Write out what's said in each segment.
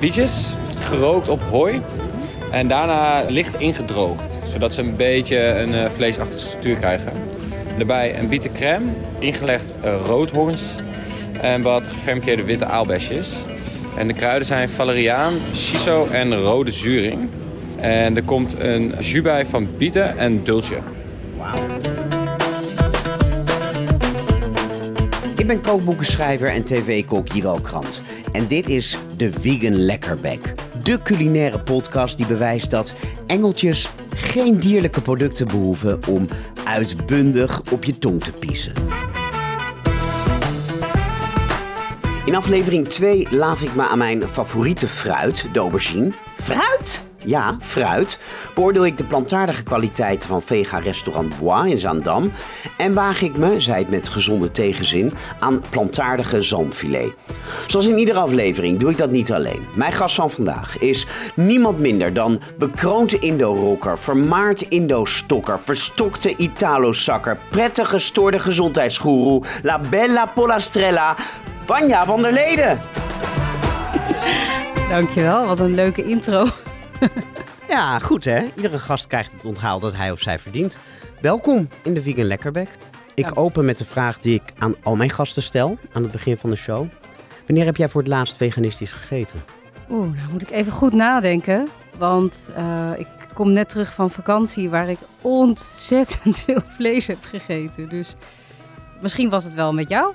Bietjes, gerookt op hooi. En daarna licht ingedroogd, zodat ze een beetje een uh, vleesachtige structuur krijgen. Daarbij een bietencrème, ingelegd uh, roodhorns en wat gefermenteerde witte aalbesjes. En de kruiden zijn valeriaan, shiso en rode zuring. En er komt een jus bij van bieten en dulce. Ik ben kookboekenschrijver en tv-kok Jigal Krant. En dit is de Vegan Lekkerbek. De culinaire podcast die bewijst dat engeltjes geen dierlijke producten behoeven om uitbundig op je tong te piezen. In aflevering 2 laaf ik me aan mijn favoriete fruit, de aubergine. Fruit? Ja, fruit. Beoordeel ik de plantaardige kwaliteiten van vega restaurant Bois in Zaandam. En waag ik me, zei het met gezonde tegenzin, aan plantaardige zalmfilet. Zoals in iedere aflevering doe ik dat niet alleen. Mijn gast van vandaag is niemand minder dan bekroonde Indo-rocker, vermaard Indo-stokker, verstokte Italo-zakker, prettig gestoorde gezondheidsgoeroe, la bella polastrella, Vanja van der Leden. Dankjewel, wat een leuke intro. ja, goed hè. Iedere gast krijgt het onthaal dat hij of zij verdient. Welkom in de Vegan Lekkerbek. Ik open met de vraag die ik aan al mijn gasten stel aan het begin van de show. Wanneer heb jij voor het laatst veganistisch gegeten? Oeh, nou moet ik even goed nadenken. Want uh, ik kom net terug van vakantie waar ik ontzettend veel vlees heb gegeten. Dus misschien was het wel met jou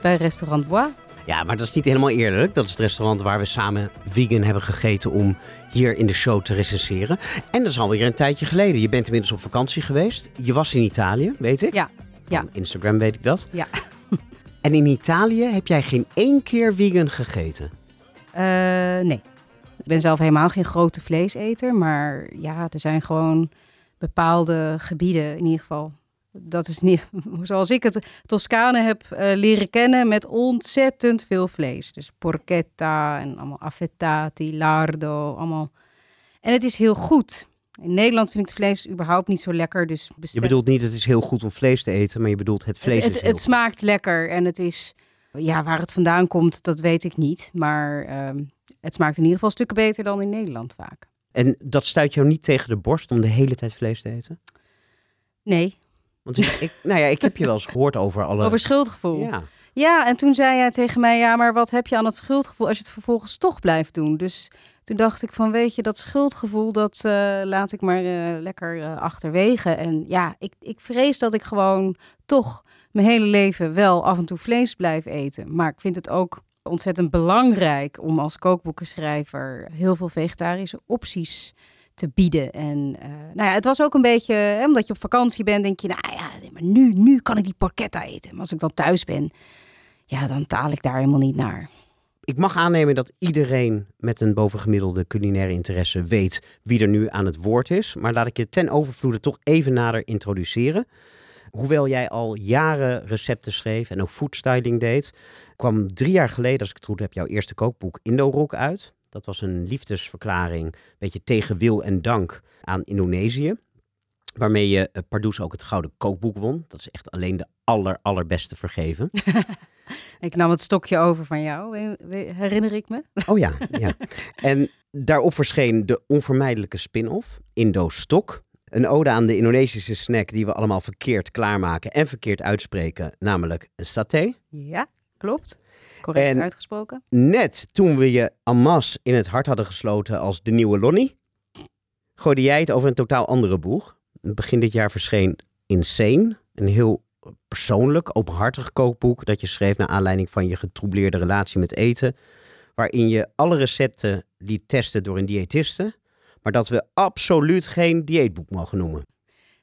bij restaurant Bois. Ja, maar dat is niet helemaal eerlijk. Dat is het restaurant waar we samen vegan hebben gegeten om hier in de show te recenseren. En dat is alweer een tijdje geleden. Je bent inmiddels op vakantie geweest. Je was in Italië, weet ik. Ja. ja. Instagram weet ik dat. Ja. En in Italië heb jij geen één keer vegan gegeten? Uh, nee. Ik ben zelf helemaal geen grote vleeseter. Maar ja, er zijn gewoon bepaalde gebieden in ieder geval dat is niet zoals ik het Toscane heb uh, leren kennen met ontzettend veel vlees. Dus porchetta en allemaal affettati, lardo, allemaal. En het is heel goed. In Nederland vind ik het vlees überhaupt niet zo lekker. Dus Je bedoelt niet het is heel goed om vlees te eten, maar je bedoelt het vlees het, het, het smaakt lekker en het is... Ja, waar het vandaan komt, dat weet ik niet. Maar uh, het smaakt in ieder geval stukken beter dan in Nederland vaak. En dat stuit jou niet tegen de borst om de hele tijd vlees te eten? Nee, want ik, nou ja, ik heb je wel eens gehoord over alle... Over schuldgevoel. Ja. Ja, en toen zei jij tegen mij, ja, maar wat heb je aan het schuldgevoel als je het vervolgens toch blijft doen? Dus toen dacht ik van, weet je, dat schuldgevoel, dat uh, laat ik maar uh, lekker uh, achterwege. En ja, ik, ik vrees dat ik gewoon toch mijn hele leven wel af en toe vlees blijf eten. Maar ik vind het ook ontzettend belangrijk om als kookboekenschrijver heel veel vegetarische opties te bieden. En uh, nou ja, het was ook een beetje, hè, omdat je op vakantie bent, denk je, nou ja, maar nu, nu kan ik die porchetta eten. Maar als ik dan thuis ben, ja, dan taal ik daar helemaal niet naar. Ik mag aannemen dat iedereen met een bovengemiddelde culinaire interesse weet wie er nu aan het woord is. Maar laat ik je ten overvloede toch even nader introduceren. Hoewel jij al jaren recepten schreef en ook foodstyling deed, kwam drie jaar geleden, als ik het goed heb, jouw eerste kookboek Indo-Rock uit. Dat was een liefdesverklaring, een beetje tegen wil en dank aan Indonesië. Waarmee je uh, Pardoes ook het Gouden Kookboek won. Dat is echt alleen de aller, allerbeste vergeven. ik nam het stokje over van jou, herinner ik me. oh ja, ja. En daarop verscheen de onvermijdelijke spin-off, Indo-Stok. Een ode aan de Indonesische snack die we allemaal verkeerd klaarmaken en verkeerd uitspreken, namelijk een saté. Ja, klopt. Correct en uitgesproken. Net toen we je Amas in het hart hadden gesloten als de nieuwe Lonnie, gooide jij het over een totaal andere boeg. Begin dit jaar verscheen Insane, een heel persoonlijk, openhartig kookboek dat je schreef naar aanleiding van je getroubleerde relatie met eten, waarin je alle recepten liet testen door een diëtiste, maar dat we absoluut geen dieetboek mogen noemen.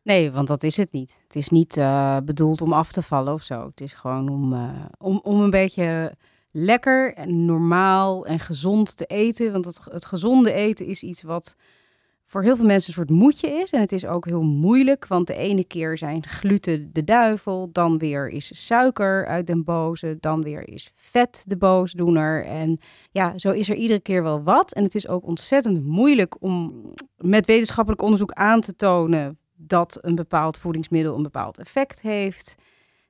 Nee, want dat is het niet. Het is niet uh, bedoeld om af te vallen of zo. Het is gewoon om, uh, om, om een beetje lekker en normaal en gezond te eten. Want het, het gezonde eten is iets wat voor heel veel mensen een soort moedje is. En het is ook heel moeilijk, want de ene keer zijn gluten de duivel, dan weer is suiker uit den boze, dan weer is vet de boosdoener. En ja, zo is er iedere keer wel wat. En het is ook ontzettend moeilijk om met wetenschappelijk onderzoek aan te tonen dat een bepaald voedingsmiddel een bepaald effect heeft.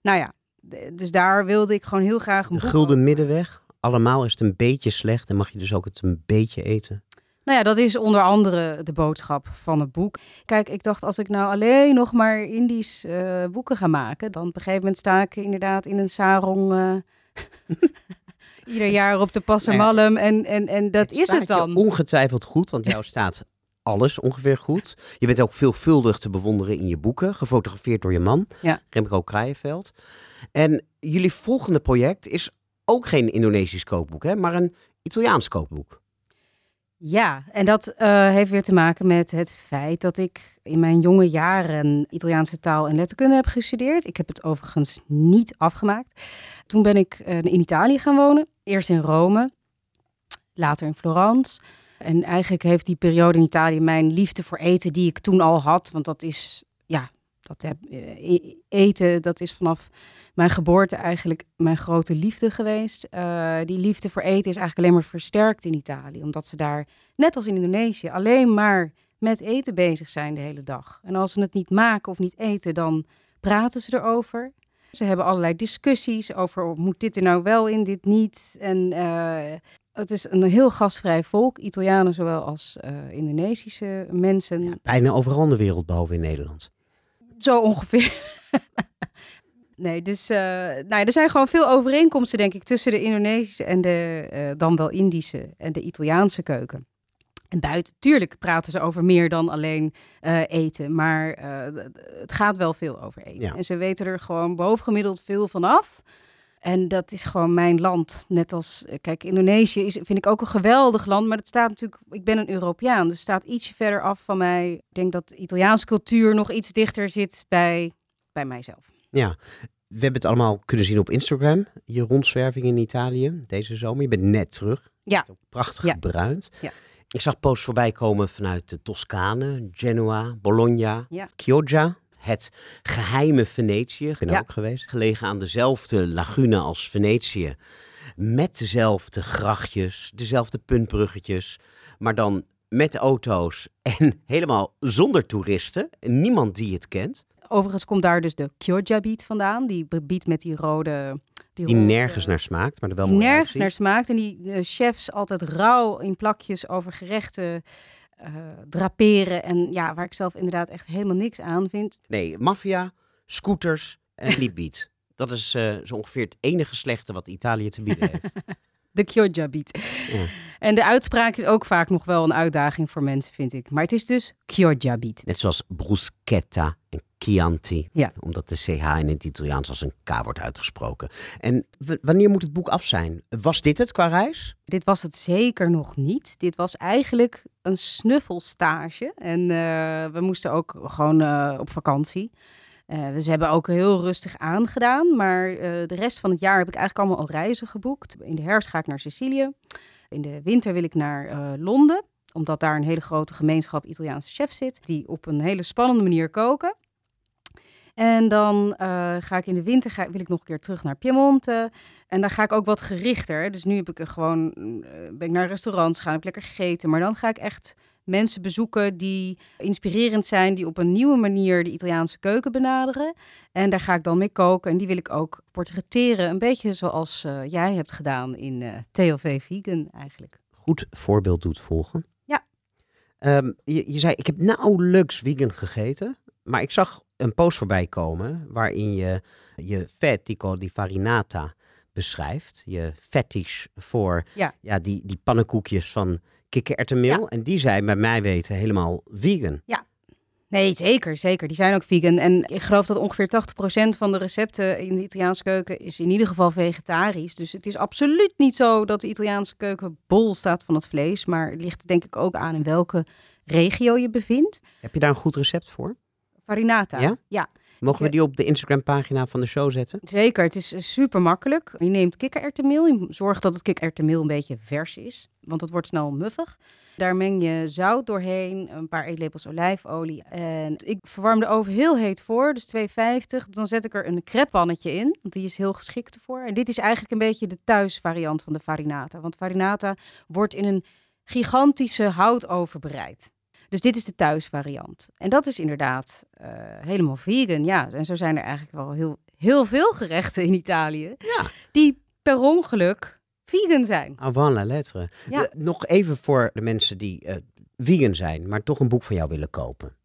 Nou ja, dus daar wilde ik gewoon heel graag een de gulden middenweg allemaal is het een beetje slecht en mag je dus ook het een beetje eten. Nou ja, dat is onder andere de boodschap van het boek. Kijk, ik dacht, als ik nou alleen nog maar Indisch uh, boeken ga maken, dan op een gegeven moment sta ik inderdaad in een sarong. Uh, ieder jaar op de Passermalm. En, en, en dat is het dan. ongetwijfeld goed, want jou staat alles ongeveer goed. Je bent ook veelvuldig te bewonderen in je boeken, gefotografeerd door je man, ja. Remco Kraaienveld. En jullie volgende project is ook geen Indonesisch kookboek, hè, maar een Italiaans kookboek. Ja, en dat uh, heeft weer te maken met het feit dat ik in mijn jonge jaren Italiaanse taal en letterkunde heb gestudeerd. Ik heb het overigens niet afgemaakt. Toen ben ik uh, in Italië gaan wonen. Eerst in Rome, later in Florence. En eigenlijk heeft die periode in Italië mijn liefde voor eten, die ik toen al had, want dat is, ja, dat heb, uh, eten, dat is vanaf mijn geboorte eigenlijk mijn grote liefde geweest. Uh, die liefde voor eten is eigenlijk alleen maar versterkt in Italië. Omdat ze daar, net als in Indonesië, alleen maar met eten bezig zijn de hele dag. En als ze het niet maken of niet eten, dan praten ze erover. Ze hebben allerlei discussies over, moet dit er nou wel in, dit niet? En uh, het is een heel gastvrij volk, Italianen zowel als uh, Indonesische mensen. Ja, bijna overal in de wereld, behalve in Nederland. Zo ongeveer. Nee, dus uh, nou ja, er zijn gewoon veel overeenkomsten, denk ik, tussen de Indonesische en de uh, dan wel Indische en de Italiaanse keuken. En buiten, tuurlijk praten ze over meer dan alleen uh, eten, maar het gaat wel veel over eten. Ja. En ze weten er gewoon bovengemiddeld veel van af. En dat is gewoon mijn land. Net als, kijk, Indonesië is, vind ik ook een geweldig land. Maar het staat natuurlijk, ik ben een Europeaan. Dus het staat ietsje verder af van mij. Ik denk dat de Italiaanse cultuur nog iets dichter zit bij, bij mijzelf. Ja, we hebben het allemaal kunnen zien op Instagram. Je rondzwerving in Italië deze zomer. Je bent net terug. Ja. Prachtig ja. gebruind. Ja. Ik zag posts voorbij komen vanuit de Toscane, Genoa, Bologna, ja. Chioggia. Het geheime Venetië, ik ben Ja. ook geweest. Gelegen aan dezelfde lagune als Venetië. Met dezelfde grachtjes, dezelfde puntbruggetjes. Maar dan met auto's en helemaal zonder toeristen. Niemand die het kent. Overigens komt daar dus de Chioggia beet vandaan. Die beet met die rode... Die roze- nergens naar smaakt, maar er wel mooi nergens uitziet. naar smaakt. En die de chefs altijd rauw in plakjes over gerechten eh, draperen. En ja, waar ik zelf inderdaad echt helemaal niks aan vind. Nee, maffia, scooters en liedbeat. Dat is eh, zo ongeveer het enige slechte wat Italië te bieden heeft. De Chioggia beet. Ja. En de uitspraak is ook vaak nog wel een uitdaging voor mensen, vind ik. Maar het is dus Chioggia beet. Net zoals bruschetta en Chianti. Ja. Omdat de CH in het Italiaans als een K wordt uitgesproken. En wanneer moet het boek af zijn? Was dit het qua reis? Dit was het zeker nog niet. Dit was eigenlijk een snuffelstage. En eh, we moesten ook gewoon eh, op vakantie. Eh, dus we hebben ook heel rustig aangedaan. Maar de rest van het jaar heb ik eigenlijk allemaal al reizen geboekt. In de herfst ga ik naar Sicilië. In de winter wil ik naar Londen. Omdat daar een hele grote gemeenschap Italiaanse chefs zit. Die op een hele spannende manier koken. En dan eh, ga ik in de winter ga, wil ik nog een keer terug naar Piemonte. En dan ga ik ook wat gerichter. Dus nu heb ik er gewoon, eh, ben ik naar restaurants gaan, heb ik lekker gegeten. Maar dan ga ik echt mensen bezoeken die inspirerend zijn, die op een nieuwe manier de Italiaanse keuken benaderen. En daar ga ik dan mee koken. En die wil ik ook portretteren. Een beetje zoals eh, jij hebt gedaan in eh TLV Vegan eigenlijk. Goed voorbeeld doet volgen. Ja. Ehm, je, je zei, ik heb nauwelijks vegan gegeten. Maar ik zag een post voorbij komen waarin je je fetico di farinata beschrijft. Je fetish voor Ja. die, die pannenkoekjes van kikkererwtenmeel. Ja. En die zijn bij mij weten helemaal vegan. Nee, zeker, zeker. Die zijn ook vegan. En ik geloof dat ongeveer 80% van de recepten in de Italiaanse keuken is in ieder geval vegetarisch. Dus het is absoluut niet zo dat de Italiaanse keuken bol staat van het vlees. Maar het ligt denk ik ook aan in welke regio je bevindt. Heb je daar een goed recept voor? Farinata. Ja? ja, Mogen we die op de Instagram pagina van de show zetten? zeker. Het is eh, super makkelijk. Je neemt kikkererwtenmeel. Je zorgt dat het kikkererwtenmeel een beetje vers is, want het wordt snel muffig. Daar meng je zout doorheen, een paar eetlepels olijfolie. En ik verwarm de oven heel heet voor, dus 250. Dan zet ik er een crepepannetje in, want die is heel geschikt ervoor. En dit is eigenlijk een beetje de thuisvariant van de farinata. Want farinata wordt in een gigantische houtoven bereid. Dus dit is de thuisvariant. En dat is inderdaad eh, helemaal vegan. Ja, en zo zijn er eigenlijk wel heel, heel veel gerechten in Italië. Ja. Die per ongeluk vegan zijn. Avant la lettre. Ja. Nog even voor de mensen die eh, vegan zijn, maar toch een boek van jou willen kopen.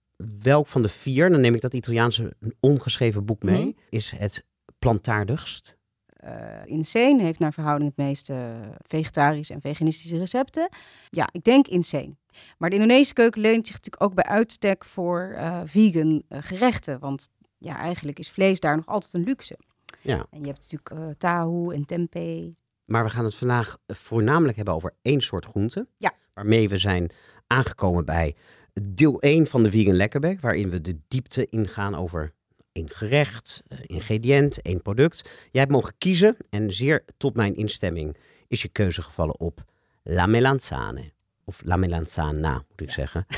Welk van de vier, dan neem ik dat Italiaanse ongeschreven boek mee, Mhm. is het plantaardigst? Eh Insane heeft naar verhouding het meeste vegetarische en veganistische recepten. Ja, ik denk Insane. Maar de Indonesische keuken leunt zich natuurlijk ook bij uitstek voor eh, vegan eh, gerechten. Want ja, eigenlijk is vlees daar nog altijd een luxe. Ja. En je hebt natuurlijk eh tahu en tempeh. Maar we gaan het vandaag voornamelijk hebben over één soort groente. Ja. Waarmee we zijn aangekomen bij deel 1 van de Vegan Lekkerbek. Waarin we de diepte ingaan over één gerecht, eh, ingrediënt, één product. Jij hebt mogen kiezen en zeer tot mijn instemming is je keuze gevallen op la melanzane. Of la melanzana, moet ik zeggen.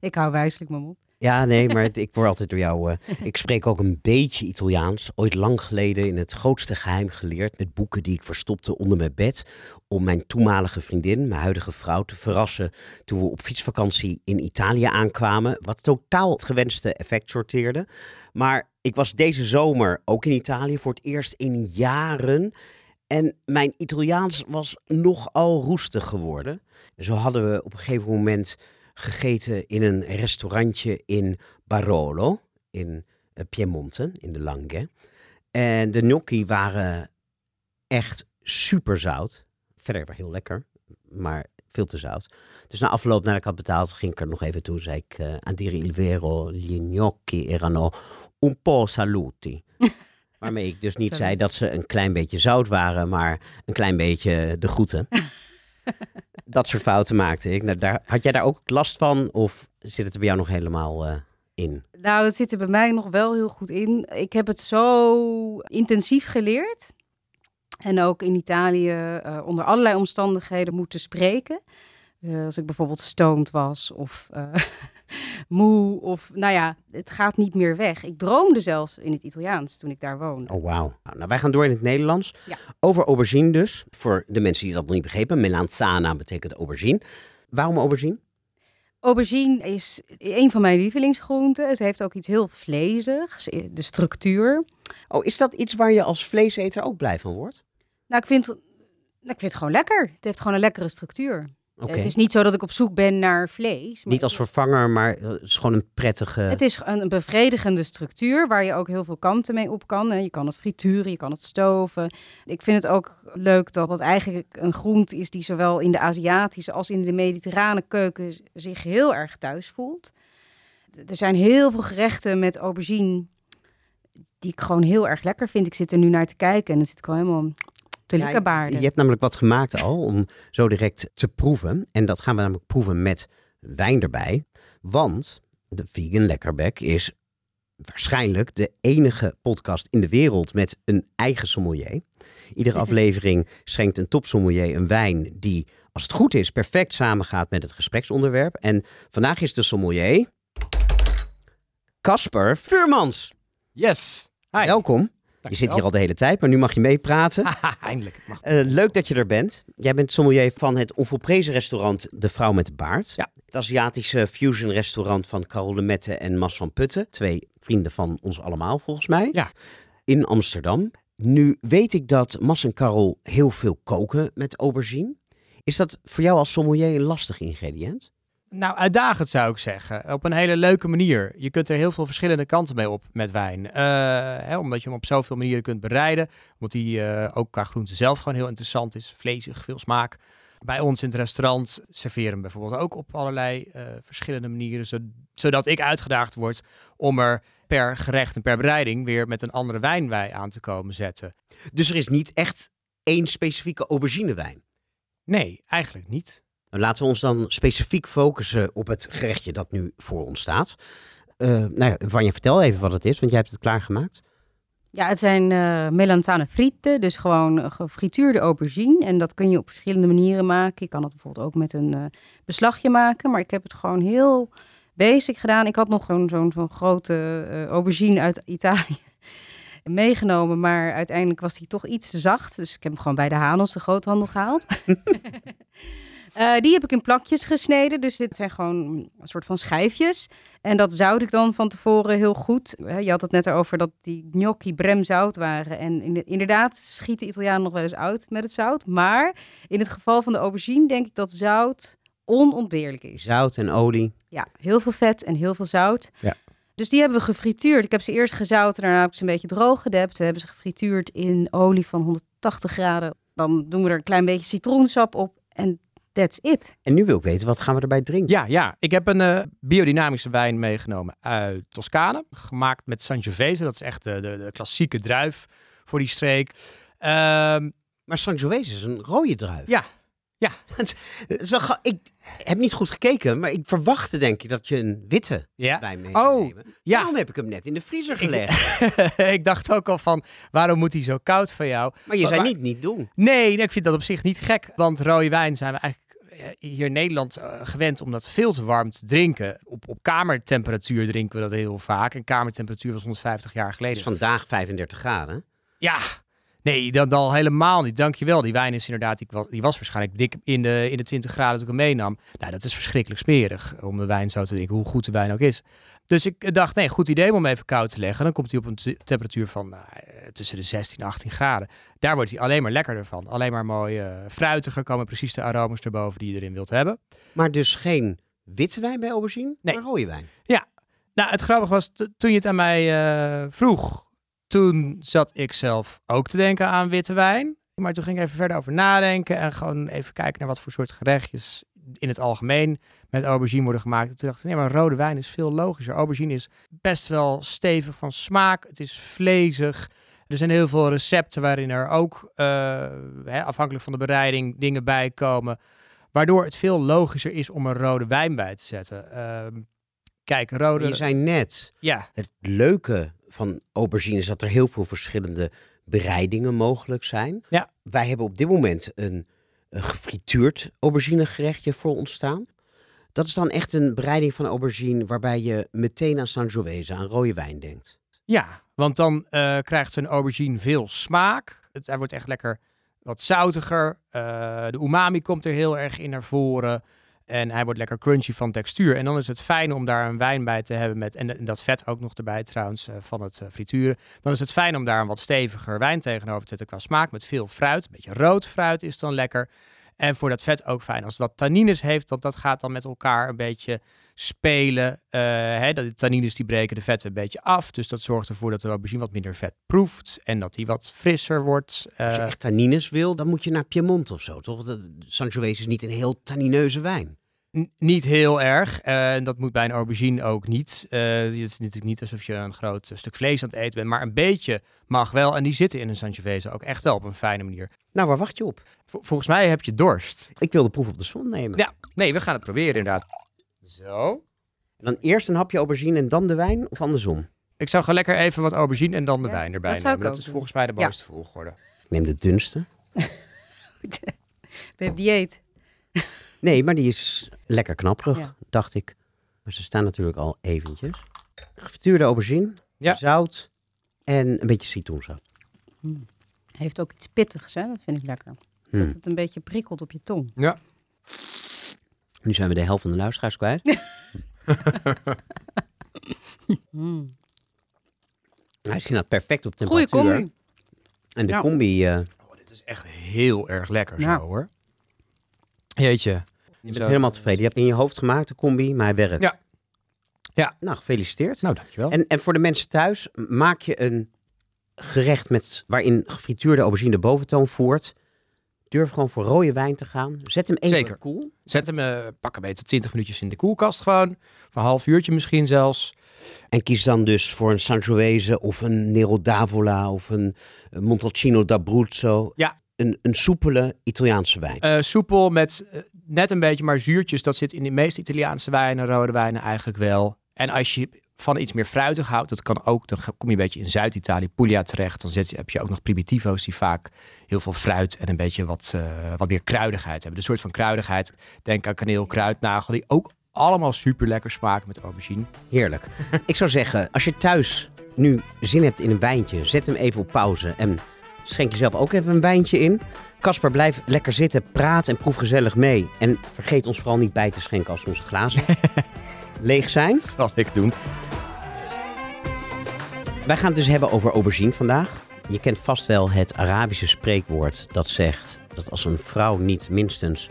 Ik hou wijselijk mijn mond. Ja, nee, maar ik word altijd door jou. eh, ik spreek ook een beetje Italiaans. Ooit lang geleden in het grootste geheim geleerd. Met boeken die ik verstopte onder mijn bed. Om mijn toenmalige vriendin, mijn huidige vrouw, te verrassen. Toen we op fietsvakantie in Italië aankwamen. Wat totaal het gewenste effect sorteerde. Maar ik was deze zomer ook in Italië voor het eerst in jaren. En mijn Italiaans was nogal roestig geworden. Zo hadden we op een gegeven moment gegeten in een restaurantje in Barolo, in eh, Piemonte, in de Langhe. En de gnocchi waren echt super zout. Verder wel heel lekker, maar veel te zout. Dus na afloop, nadat ik had betaald, ging ik er nog even toe. Zei ik, eh a dire il vero, gli gnocchi erano un po' saluti. Waarmee ik dus niet zei dat ze een klein beetje zout waren, maar een klein beetje de groeten. dat soort fouten maakte ik. Nou, daar, had jij daar ook last van? Of zit het er bij jou nog helemaal eh, in? Nou, het zit er bij mij nog wel heel goed in. Ik heb het zo intensief geleerd. En ook in Italië eh, onder allerlei omstandigheden moeten spreken. Eh, als ik bijvoorbeeld stoned was of moe. Of nou ja, het gaat niet meer weg. Ik droomde zelfs in het Italiaans toen ik daar woonde. Oh, wauw. Nou, nou, wij gaan door in het Nederlands. Ja. Over aubergine dus. Voor de mensen die dat nog niet begrepen. Melanzana betekent aubergine. Waarom aubergine? Aubergine is een van mijn lievelingsgroenten. Het heeft ook iets heel vleesigs, eh, de structuur. Oh, is dat iets waar je als vleeseter ook blij van wordt? Nou, ik vind, nou, ik vind het gewoon lekker. Het heeft gewoon een lekkere structuur. Het is niet zo dat ik op zoek ben naar vlees. Niet als vervanger, maar eh, het is gewoon een prettige... Het is een bevredigende structuur waar je ook heel veel kanten mee op kan. Je kan het frituren, je kan het stoven. Ik vind het ook leuk dat het eigenlijk een groente is die zowel in de Aziatische als in de mediterrane keuken zich heel erg thuis voelt. Er zijn heel veel gerechten met aubergine die ik gewoon heel erg lekker vind. Ik zit er nu naar te kijken en dan zit ik gewoon helemaal te Ja, likkerbaarden. je, hebt namelijk wat gemaakt al om zo direct te proeven. En dat gaan we namelijk proeven met wijn erbij. Want de Vegan Lekkerbek is waarschijnlijk de enige podcast in de wereld met een eigen sommelier. Iedere aflevering schenkt een topsommelier een wijn die, als het goed is, perfect samengaat met het gespreksonderwerp. En vandaag is de sommelier Casper Vuurmans. Yes. Hi. Welkom. Je zit hier al de hele tijd, maar nu mag je meepraten. Eindelijk. Mag. Eh, leuk dat je er bent. Jij bent sommelier van het onvolprezen restaurant De Vrouw met de Baard. Ja. Het Aziatische fusion restaurant van Carol de Mette en Mas van Putten. Twee vrienden van ons allemaal, volgens mij. Ja. In Amsterdam. Nu weet ik dat Mas en Carol heel veel koken met aubergine. Is dat voor jou als sommelier een lastig ingrediënt? Nou, uitdagend zou ik zeggen. Op een hele leuke manier. Je kunt er heel veel verschillende kanten mee op met wijn. Eh, hè, omdat je hem op zoveel manieren kunt bereiden. Omdat hij eh, ook qua groente zelf gewoon heel interessant is. Vlezig, veel smaak. Bij ons in het restaurant serveren we hem bijvoorbeeld ook op allerlei eh, verschillende manieren. zo- zodat ik uitgedaagd word om er per gerecht en per bereiding weer met een andere wijn bij aan te komen zetten. Dus er is niet echt één specifieke auberginewijn. Nee, eigenlijk niet. Nou, Laten we ons dan specifiek focussen op het gerechtje dat nu voor ons staat. Eh nou ja, Vanja, vertel even wat het is, want jij hebt het klaargemaakt. Ja, het zijn eh melanzane frieten, dus gewoon eh, gefrituurde aubergine. En dat kun je op verschillende manieren maken. Je kan het bijvoorbeeld ook met een beslagje maken, maar ik heb het gewoon heel basic gedaan. Ik had nog zo'n zo'n grote aubergine uit Italië meegenomen, maar uiteindelijk was die toch iets te zacht. Dus ik heb hem gewoon bij de Hanos, de groothandel, gehaald. Eh, die heb ik in plakjes gesneden. Dus dit zijn gewoon een soort van schijfjes. En dat zout ik dan van tevoren heel goed. Eh, Je had het net over dat die gnocchi brem zout waren. En in- inderdaad schieten Italianen nog wel eens uit met het zout. Maar in het geval van de aubergine denk ik dat zout onontbeerlijk is. Zout en olie. Ja, heel veel vet en heel veel zout. Ja. Dus die hebben we gefrituurd. Ik heb ze eerst gezouten, daarna heb ik ze een beetje droog gedept. We hebben ze gefrituurd in olie van 180 graden. Dan doen we er een klein beetje citroensap op en that's it. En nu wil ik weten, wat gaan we erbij drinken? Ja, ja. Ik heb een eh, biodynamische wijn meegenomen uit Toscane. Gemaakt met Sangiovese. Dat is echt de, de, de klassieke druif voor die streek. Ehm, Maar Sangiovese is een rode druif. Ja. Ja. Het is wel ga- ik heb niet goed gekeken, maar ik verwachtte denk ik dat je een witte ja. wijn mee zou Oh, nemen. ja. Daarom heb ik hem net in de vriezer gelegd. ik dacht ook al van, waarom moet hij zo koud van jou? Maar je Maar- zei maar- niet niet doen. Nee, nee, ik vind dat op zich niet gek. Want rode wijn zijn we eigenlijk hier in Nederland eh, gewend om dat veel te warm te drinken. Op, op kamertemperatuur drinken we dat heel vaak. En kamertemperatuur was 150 jaar geleden. is vandaag 35 graden. Ja, nee, dat al helemaal niet. Dankjewel. Die wijn is inderdaad, die was, die was waarschijnlijk dik in de, in de 20 graden toen ik hem meenam. Nou, dat is verschrikkelijk smerig om de wijn zo te drinken, hoe goed de wijn ook is. Dus ik dacht, nee, goed idee om hem even koud te leggen. Dan komt hij op een te- temperatuur van nou, eh, tussen de 16 en 18 graden. Daar wordt hij alleen maar lekkerder van. Alleen maar mooi eh, fruitiger, komen precies de aromas erboven die je erin wilt hebben. Maar dus geen witte wijn bij aubergine, Nee. maar rode wijn. Nou, het grappige was, toen je het aan mij eh, vroeg, toen zat ik zelf ook te denken aan witte wijn. Maar toen ging ik even verder over nadenken en gewoon even kijken naar wat voor soort gerechtjes in het algemeen met aubergine worden gemaakt. En toen dacht ik, nee, maar rode wijn is veel logischer. Aubergine is best wel stevig van smaak. Het is vlezig. Er zijn heel veel recepten waarin er ook, eh, hè, afhankelijk van de bereiding, dingen bij komen. Waardoor het veel logischer is om er rode wijn bij te zetten. Ehm, kijk, rode... Je zei net, Ja, het leuke van aubergine is dat er heel veel verschillende bereidingen mogelijk zijn. Ja. Wij hebben op dit moment een, een gefrituurd auberginegerechtje voor ons staan. Dat is dan echt een bereiding van aubergine waarbij je meteen aan Sangiovese, aan rode wijn denkt. Ja, want dan eh, krijgt zo'n aubergine veel smaak. Het, hij wordt echt lekker wat zoutiger. Eh, de umami komt er heel erg in naar voren. En hij wordt lekker crunchy van textuur. En dan is het fijn om daar een wijn bij te hebben. Met, en, dat vet ook nog erbij trouwens eh, van het frituren. Dan is het fijn om daar een wat steviger wijn tegenover te zetten qua smaak. Met veel fruit. Een beetje rood fruit is dan lekker. En voor dat vet ook fijn als het wat tannines heeft. Want dat gaat dan met elkaar een beetje spelen. Eh, hè, de tannines die breken de vetten een beetje af. Dus dat zorgt ervoor dat de aubergine wat minder vet proeft. En dat die wat frisser wordt. Als je Eh, echt tannines wil, dan moet je naar Piemont of zo, toch? Sangiovese is niet een heel tannineuze wijn. Niet heel erg. En dat moet bij een aubergine ook niet. Eh, het is natuurlijk niet alsof je een groot eh, stuk vlees aan het eten bent. Maar een beetje mag wel. En die zitten in een Sangiovese ook echt wel op een fijne manier. Nou, waar wacht je op? Vol- volgens mij heb je dorst. Ik wil de proef op de som nemen. Ja, nee, we gaan het proberen inderdaad. Zo. Dan eerst een hapje aubergine en dan de wijn, of andersom? Ik zou gewoon lekker even wat aubergine en dan de Ja, wijn erbij dat zou nemen. ik Dat ook is doen. volgens mij de Ja. mooiste volgorde. Ik neem de dunste. Ben je op dieet? Nee, maar die is lekker knapperig, Ja. dacht ik. Maar ze staan natuurlijk al eventjes. Gefrituurde aubergine, Ja. zout en een beetje citroensap. Heeft ook iets pittigs, hè? Dat vind ik lekker. Hmm. Dat het een beetje prikkelt op je tong. Ja. Nu zijn we de helft van de luisteraars kwijt. Mm. Hij is inderdaad perfect op temperatuur. Goeie combi. En de Ja. combi, eh, Oh, dit is echt heel erg lekker Ja. zo hoor. Jeetje. Je bent helemaal tevreden. Je hebt in je hoofd gemaakt de combi, maar hij werkt. Ja. Ja. Nou, gefeliciteerd. Nou, dankjewel. En, en voor de mensen thuis, maak je een gerecht met, waarin gefrituurde aubergine de boventoon voert. Durf gewoon voor rode wijn te gaan. Zet hem even Zeker. koel. Zet hem, eh pak een beetje 20 minuutjes in de koelkast gewoon. Of een half uurtje misschien zelfs. En kies dan dus voor een Sangiovese of een Nero d'Avola of een een Montalcino d'Abruzzo. Ja. Een, een soepele Italiaanse wijn. Eh, soepel met eh, net een beetje maar zuurtjes. Dat zit in de meeste Italiaanse wijnen, rode wijnen eigenlijk wel. En als je van iets meer fruitig houdt, dat kan ook. Dan kom je een beetje in Zuid-Italië, Puglia terecht. Dan je, heb je ook nog primitivo's die vaak heel veel fruit en een beetje wat, eh, wat meer kruidigheid hebben. De soort van kruidigheid. Denk aan kaneel, kruidnagel, die ook allemaal super lekker smaken met aubergine. Heerlijk. Ik zou zeggen, als je thuis nu zin hebt in een wijntje, zet hem even op pauze en Schenk jezelf ook even een wijntje in. Kasper, blijf lekker zitten, praat en proef gezellig mee. En vergeet ons vooral niet bij te schenken als onze glazen leeg zijn. Zal ik doen. Wij gaan het dus hebben over aubergine vandaag. Je kent vast wel het Arabische spreekwoord dat zegt dat als een vrouw niet minstens,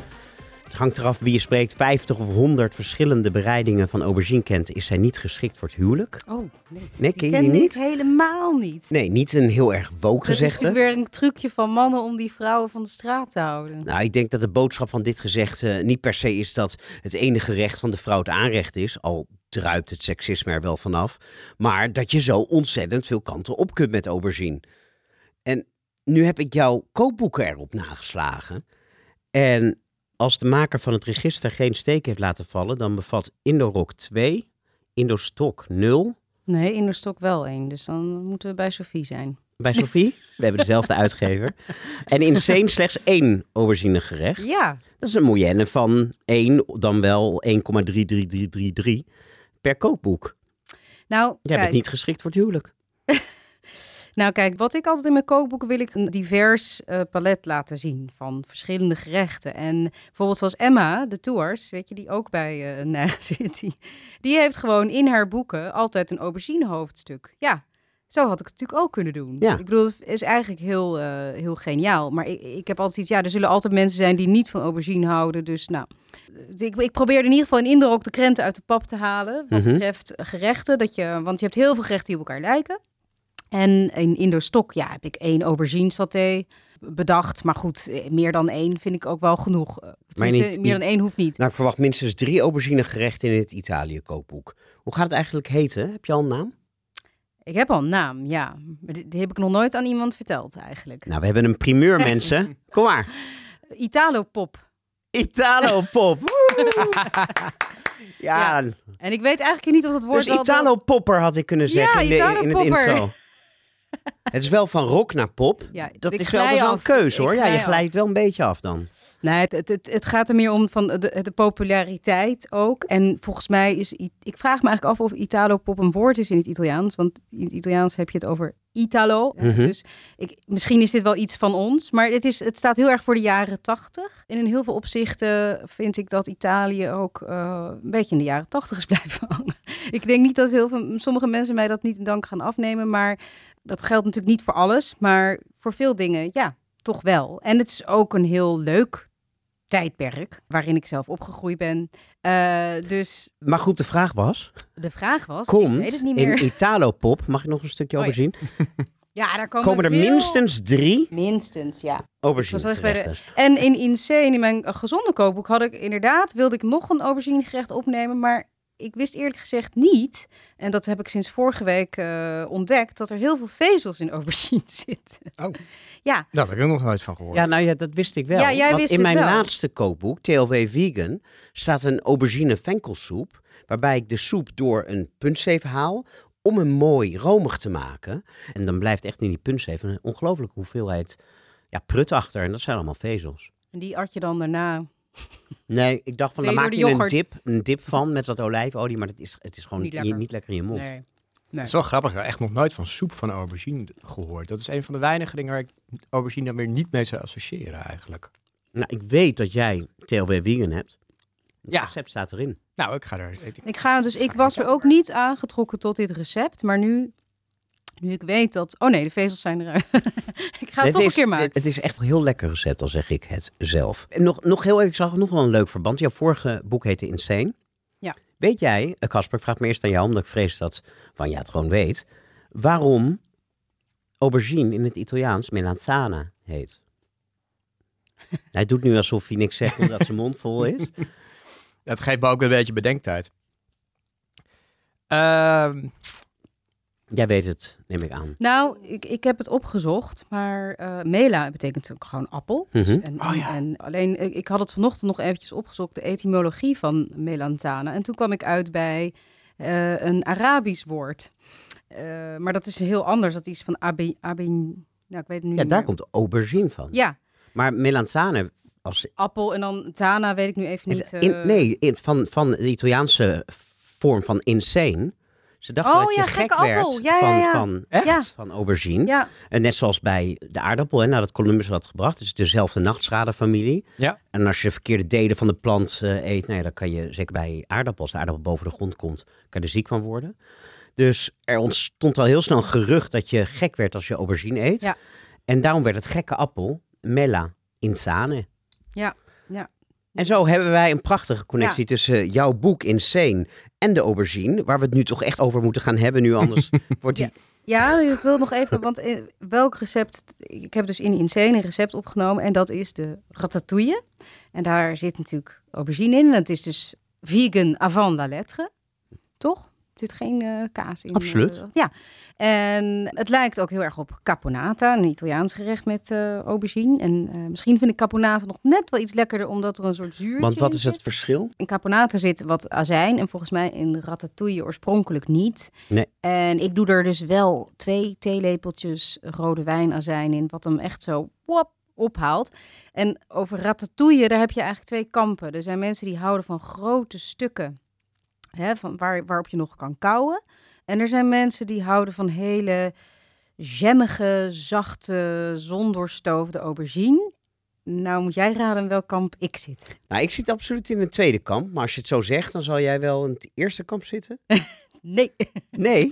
het hangt eraf wie je spreekt, 50 of 100 verschillende bereidingen van aubergine kent, is zij niet geschikt voor het huwelijk. Oh, nee. Nee, ken je die niet? helemaal niet. Nee, niet een heel erg woke Dat is gezegde. natuurlijk weer een trucje van mannen om die vrouwen van de straat te houden. Nou, ik denk dat de boodschap van dit gezegde niet per se is dat het enige recht van de vrouw het aanrecht is, al druipt het seksisme er wel vanaf, maar dat je zo ontzettend veel kanten op kunt met aubergine. En nu heb ik jouw kookboeken erop nageslagen. En als de maker van het register geen steek heeft laten vallen, dan bevat Indorok 2, Indostok 0. Nee, in de stok wel één. Dus dan moeten we bij Sophie zijn. Bij Sophie, we hebben dezelfde uitgever. En in Seen slechts één aubergine gerecht. Ja, Dat is een moyenne van 1, dan wel 1,33333 per kookboek. nou, Jij kijk, bent niet geschikt voor het huwelijk. nou kijk, wat ik altijd in mijn kookboeken wil ik een divers eh, palet laten zien van verschillende gerechten. En bijvoorbeeld zoals Emma, de tours, weet je, die ook bij uh, Nijgen zit, die, die heeft gewoon in haar boeken altijd een aubergine hoofdstuk. Ja, zo had ik het natuurlijk ook kunnen doen. Ja. Ik bedoel, het is eigenlijk heel, eh, heel geniaal. Maar ik, ik heb altijd iets, ja, er zullen altijd mensen zijn die niet van aubergine houden. Dus nou, ik, ik probeer in ieder geval in Indrok de krenten uit de pap te halen. Wat Mhm. betreft gerechten. Dat je, want je hebt heel veel gerechten die op elkaar lijken. En in Indostok, ja, heb ik één aubergine saté bedacht. Maar goed, eh, meer dan één vind ik ook wel genoeg. Eh, tenminste, niet- meer dan één hoeft niet. Nou, ik verwacht minstens drie aubergine gerechten in het Italië kookboek. Hoe gaat het eigenlijk heten? Heb je al een naam? Ik heb al een naam, ja. Maar die, heb ik nog nooit aan iemand verteld eigenlijk. Nou, we hebben een primeur, mensen. Kom maar. Italo Pop. Italo Pop. Woe! ja, En ik weet eigenlijk niet of dat woord dus wel- Italo Popper had ik kunnen zeggen in, de, Italo in het intro. Het is wel van rock naar pop. Ja, Dat is wel, dat glij is wel een keuze hoor. Ja, je af. glijdt wel een beetje af dan. Nee, het, het, het, het gaat er meer om van de, de populariteit ook. En volgens mij is... Ik vraag me eigenlijk af of Italo-pop een woord is in het Italiaans. Want in het Italiaans heb je het over Italo. Mhm. Dus ik, misschien is dit wel iets van ons. Maar het, is, het staat heel erg voor de jaren tachtig. En in heel veel opzichten vind ik dat Italië ook eh, een beetje in de jaren tachtig is blijven hangen. Ik denk niet dat heel veel, sommige mensen mij dat niet in dank gaan afnemen. Maar dat geldt natuurlijk niet voor alles. Maar voor veel dingen, ja, toch wel. En het is ook een heel leuk tijdperk waarin ik zelf opgegroeid ben. Eh, dus Maar goed, de vraag was... de vraag was, ik Komt weet het niet in meer. Italo Pop, mag ik nog een stukje Oh ja. daar komen, Komen er veel- minstens drie Minstens, ja. aubergine Ik bij de-. En in Insane, in mijn gezonde kookboek, had ik inderdaad, wilde ik nog een aubergine gerecht opnemen, maar ik wist eerlijk gezegd niet, en dat heb ik sinds vorige week eh, ontdekt, dat er heel veel vezels in aubergine zitten. Oh. Ja, Daar had ik nog nooit van gehoord. Ja, nou ja, dat wist ik wel. Ja, jij Want wist in mijn wel. laatste kookboek, TLW Vegan, staat een aubergine venkelsoep. Waarbij ik de soep door een puntzeef haal om hem mooi romig te maken. En dan blijft echt in die puntzeef een ongelooflijke hoeveelheid ja, prut achter. En dat zijn allemaal vezels. en die at je dan daarna Nee, ik dacht van, je maak je een dip, een dip van met wat olijfolie. Maar het is, het is gewoon Niet lekker. lekker, niet lekker in je mond. Nee. Het is wel grappig, ik heb echt nog nooit van soep van aubergine gehoord. Dat is een van de weinige dingen waar ik aubergine dan weer niet mee zou associëren eigenlijk. Nou, ik weet dat jij TLW Vegan hebt. Het Ja. recept staat erin. Nou, ik ga er... Ik, Ik ga dus, ik was er ook niet aangetrokken tot dit recept, maar nu, nu ik weet dat, oh nee, de vezels zijn eruit. ik ga het Het toch is, een keer maken. Het, het is echt een heel lekker recept, al zeg ik het zelf. En nog, nog heel even, ik zag nog wel een leuk verband. Jouw vorige boek heette Insane. Ja. Weet jij, eh, Casper, ik vraag me eerst aan jou, omdat ik vrees dat Van ja het gewoon weet. Waarom aubergine in het Italiaans melanzana heet? hij doet nu alsof hij niks zegt omdat zijn mond vol is. dat geeft me ook een beetje bedenktijd. Ehm, Jij weet het, neem ik aan. Nou, ik, ik heb het opgezocht, maar eh, mela betekent natuurlijk gewoon appel. Dus Mhm. en, Oh ja. en alleen, ik, ik had het vanochtend nog eventjes opgezocht, de etymologie van melanzana. En toen kwam ik uit bij eh, een Arabisch woord. Eh, maar dat is heel anders. Dat is van abi, abi nou, ik weet het nu Ja, niet daar meer. komt aubergine van. Ja, Maar melanzane, als, appel en dan tana, weet ik nu even niet. in, nee, in, van, van de Italiaanse vorm van insane Ze dachten Oh, dat je ja, gek gekke werd appel. Ja, van, ja, ja. van, Echt? Ja. van aubergine. Ja, En net zoals bij de aardappel, hè, nadat Columbus had gebracht. Het is dezelfde nachtschadenfamilie. Ja. En als je verkeerde delen van de plant eh, eet, nou ja, dan kan je, zeker bij aardappels, als de aardappel boven de grond komt, kan je er ziek van worden. Dus er ontstond al heel snel een gerucht dat je gek werd als je aubergine eet. Ja. En daarom werd het gekke appel Mella insane. ja. En zo hebben wij een prachtige connectie Ja. tussen jouw boek Insane en de aubergine, waar we het nu toch echt over moeten gaan hebben nu, anders wordt die... Ja, ik wil nog even, want eh, welk recept... Ik heb dus in Insane een recept opgenomen en dat is de ratatouille. En daar zit natuurlijk aubergine in. En het is dus vegan avant la lettre, toch? Zit geen eh, kaas in. Absoluut. eh, ja, en het lijkt ook heel erg op caponata, een Italiaans gerecht met eh, aubergine. En misschien vind ik caponata nog net wel iets lekkerder, omdat er een soort zuurtje Want wat is het verschil? In caponata zit wat azijn en volgens mij in ratatouille oorspronkelijk niet. Nee. En ik doe er dus wel twee theelepeltjes rode wijnazijn in, wat hem echt zo wop, ophaalt. En over ratatouille, daar heb je eigenlijk twee kampen. Er zijn mensen die houden van grote stukken, hè, van waar, waarop je nog kan kauwen. En er zijn mensen die houden van hele jammige, zachte, zondoorstoofde aubergine. Nou moet jij raden in welk kamp ik zit. Nou, ik zit absoluut in een tweede kamp, maar als je het zo zegt, dan zal jij wel in het eerste kamp zitten. Nee. Nee.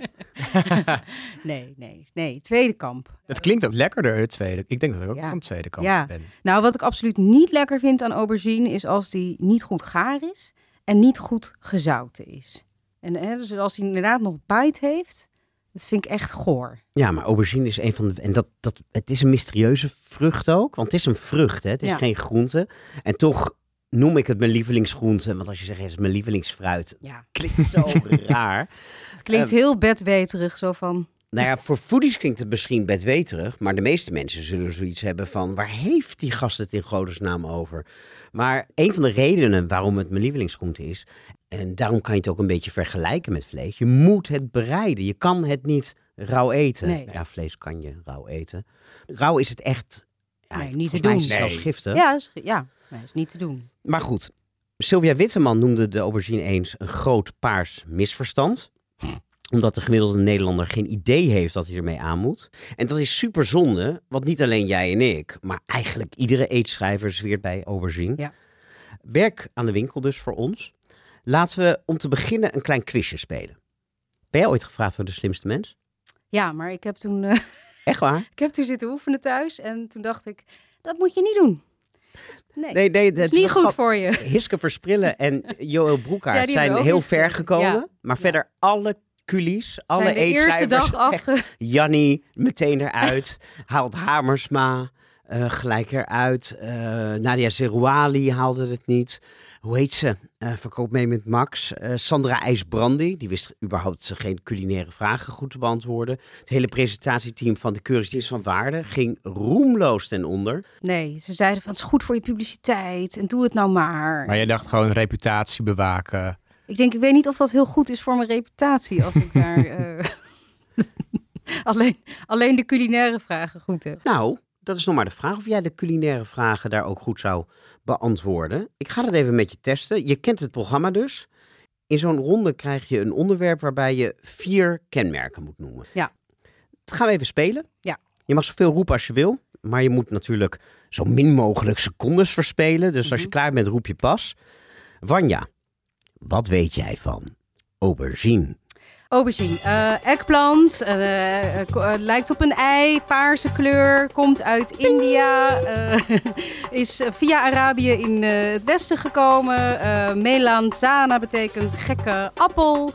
Nee, nee, nee. Tweede kamp. Dat klinkt ook lekkerder, het tweede. Ik denk dat ik ook Ja. van het tweede Ja. ben. Nou, wat ik absoluut niet lekker vind aan aubergine is als die niet goed gaar is en niet goed gezouten is. En hè, dus als die inderdaad nog bite heeft, dat vind ik echt goor. Ja, maar aubergine is een van de. En dat, dat, het is een mysterieuze vrucht ook. Want het is een vrucht, hè? het is Ja. geen groente. En toch noem ik het mijn lievelingsgroente. Want als je zegt, het is mijn lievelingsfruit. Ja. Klinkt zo raar. Het klinkt Ehm, heel bedweterig, zo van... Nou ja, voor foodies klinkt het misschien bedweterig. Maar de meeste mensen zullen zoiets hebben van... waar heeft die gast het in godesnaam over? Maar een van de redenen waarom het mijn lievelingsgroente is... en daarom kan je het ook een beetje vergelijken met vlees... je moet het bereiden. Je kan het niet rauw eten. Nee. Ja, vlees kan je rauw eten. Rauw is het echt... Ja, Nee, niet te volgens mij is doen. zelfs giftig. Ja, is, ja, nee, is niet te doen. Maar goed, Sylvia Witteman noemde de aubergine eens een groot paars misverstand. Omdat de gemiddelde Nederlander geen idee heeft wat hij ermee aan moet. En dat is super zonde, want niet alleen jij en ik, maar eigenlijk iedere eetschrijver zweert bij aubergine. Ja. Werk aan de winkel dus voor ons. Laten we om te beginnen een klein quizje spelen. Ben jij ooit gevraagd voor de slimste mens? Ja, maar ik heb toen, eh, Echt waar? ik heb toen zitten oefenen thuis en toen dacht ik, dat moet je niet doen. Nee, Nee, nee, dat is niet goed voor je. Hiske Versprillen en Joël Ja, hebben zijn heel ver gezegd. gekomen. Ja. Maar verder alle culies, alle Zijn de eerste dag afge... Jannie meteen eruit. Haalt Hamersma eh, gelijk eruit. Eh, Nadia Zerouali haalde het niet. Hoe heet ze? Eh verkoop mee met Max. Eh, Sandra IJsbrandi. Die wist überhaupt geen culinaire vragen goed te beantwoorden. Het hele presentatieteam van de Keuringsdienst van Waarde ging roemloos ten onder. Nee, ze zeiden van het is goed voor je publiciteit en doe het nou maar. Maar je dacht gewoon reputatie bewaken. Ik denk, ik weet niet of dat heel goed is voor mijn reputatie als ik daar eh, alleen, alleen de culinaire vragen goed heb. Nou, dat is nog maar de vraag of jij de culinaire vragen daar ook goed zou beantwoorden. Ik ga dat even met je testen. Je kent het programma dus. In zo'n ronde krijg je een onderwerp waarbij je vier kenmerken moet noemen. Ja. Dat gaan we even spelen. Ja. Je mag zoveel roepen als je wil, maar je moet natuurlijk zo min mogelijk secondes verspelen. Dus als je Mhm. klaar bent, roep je pas. Vanja, wat weet jij van aubergine? Aubergine, eggplant, eh, lijkt op een ei, paarse kleur, komt uit India, is via Arabië in het westen gekomen. Melanzana betekent gekke appel,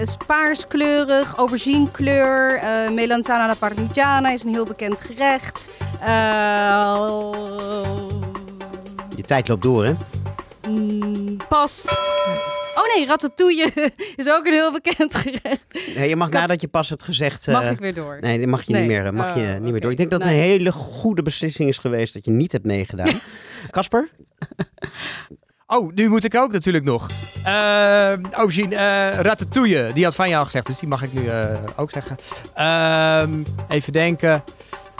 is paarskleurig, auberginekleur. Eh melanzana alla parmigiana is een heel bekend gerecht. Je tijd loopt door, hè? mm, pas. Oh nee, ratatouille is ook een heel bekend gerecht. Nee, je mag nadat je pas hebt gezegd... Mag eh, ik weer door? Nee, dat mag je Nee. niet meer, mag je Oh, niet meer door. Ik denk dat het Nee. een hele goede beslissing is geweest dat je niet hebt meegedaan. Casper? Oh, nu moet ik ook natuurlijk nog. Uh, aubergine, eh, ratatouille. Die had van jou gezegd, dus die mag ik nu eh, ook zeggen. Ehm, even denken.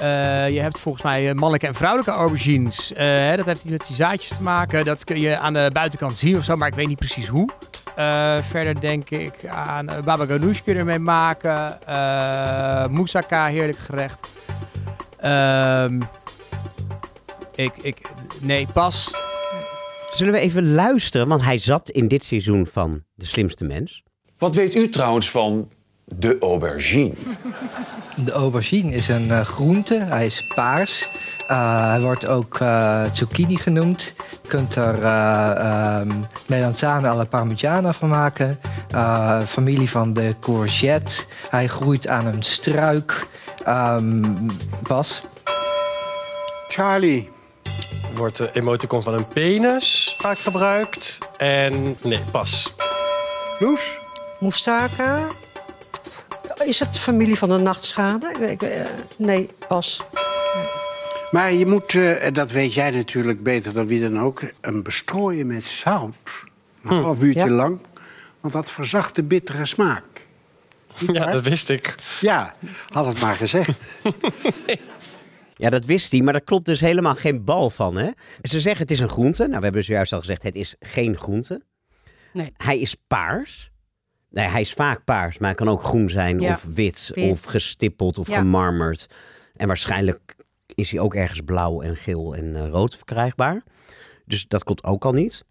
Eh, je hebt volgens mij eh, mannelijke en vrouwelijke aubergines. Eh, hè, dat heeft iets met die zaadjes te maken. Dat kun je aan de buitenkant zien of zo, maar ik weet niet precies hoe. Eh, verder denk ik aan baba ganoush kun je ermee maken. Uh, moussaka, heerlijk gerecht. Ehm ik, ik, nee, pas. Zullen we even luisteren? Want hij zat in dit seizoen van De Slimste Mens. Wat weet u trouwens van de aubergine? De aubergine is een uh, groente. Hij is paars. Uh, hij wordt ook uh, zucchini genoemd. Je kunt er um, melanzane alla parmigiana van maken. familie van de courgette. Hij groeit aan een struik. Um, Bas? Charlie wordt de emoticon van een penis vaak gebruikt. En nee, pas. Loes? Moussaka. Is het familie van de nachtschade? Ik, uh, nee, pas. Maar je moet, uh, dat weet jij natuurlijk beter dan wie dan ook, een bestrooien met zout. Een hm. half uurtje ja. lang. Want dat verzacht de bittere smaak. Niet ja, waar? dat wist ik. Ja, had het maar gezegd. Ja, dat wist hij, maar daar klopt dus helemaal geen bal van. Hè? Ze zeggen het is een groente. Nou, we hebben zojuist al gezegd, het is geen groente. Nee. Hij is paars. Nee, hij is vaak paars, maar hij kan ook groen zijn Ja, of wit, wit. of gestippeld of Ja. gemarmerd. En waarschijnlijk is hij ook ergens blauw en geel en eh, rood verkrijgbaar. Dus dat komt ook al niet.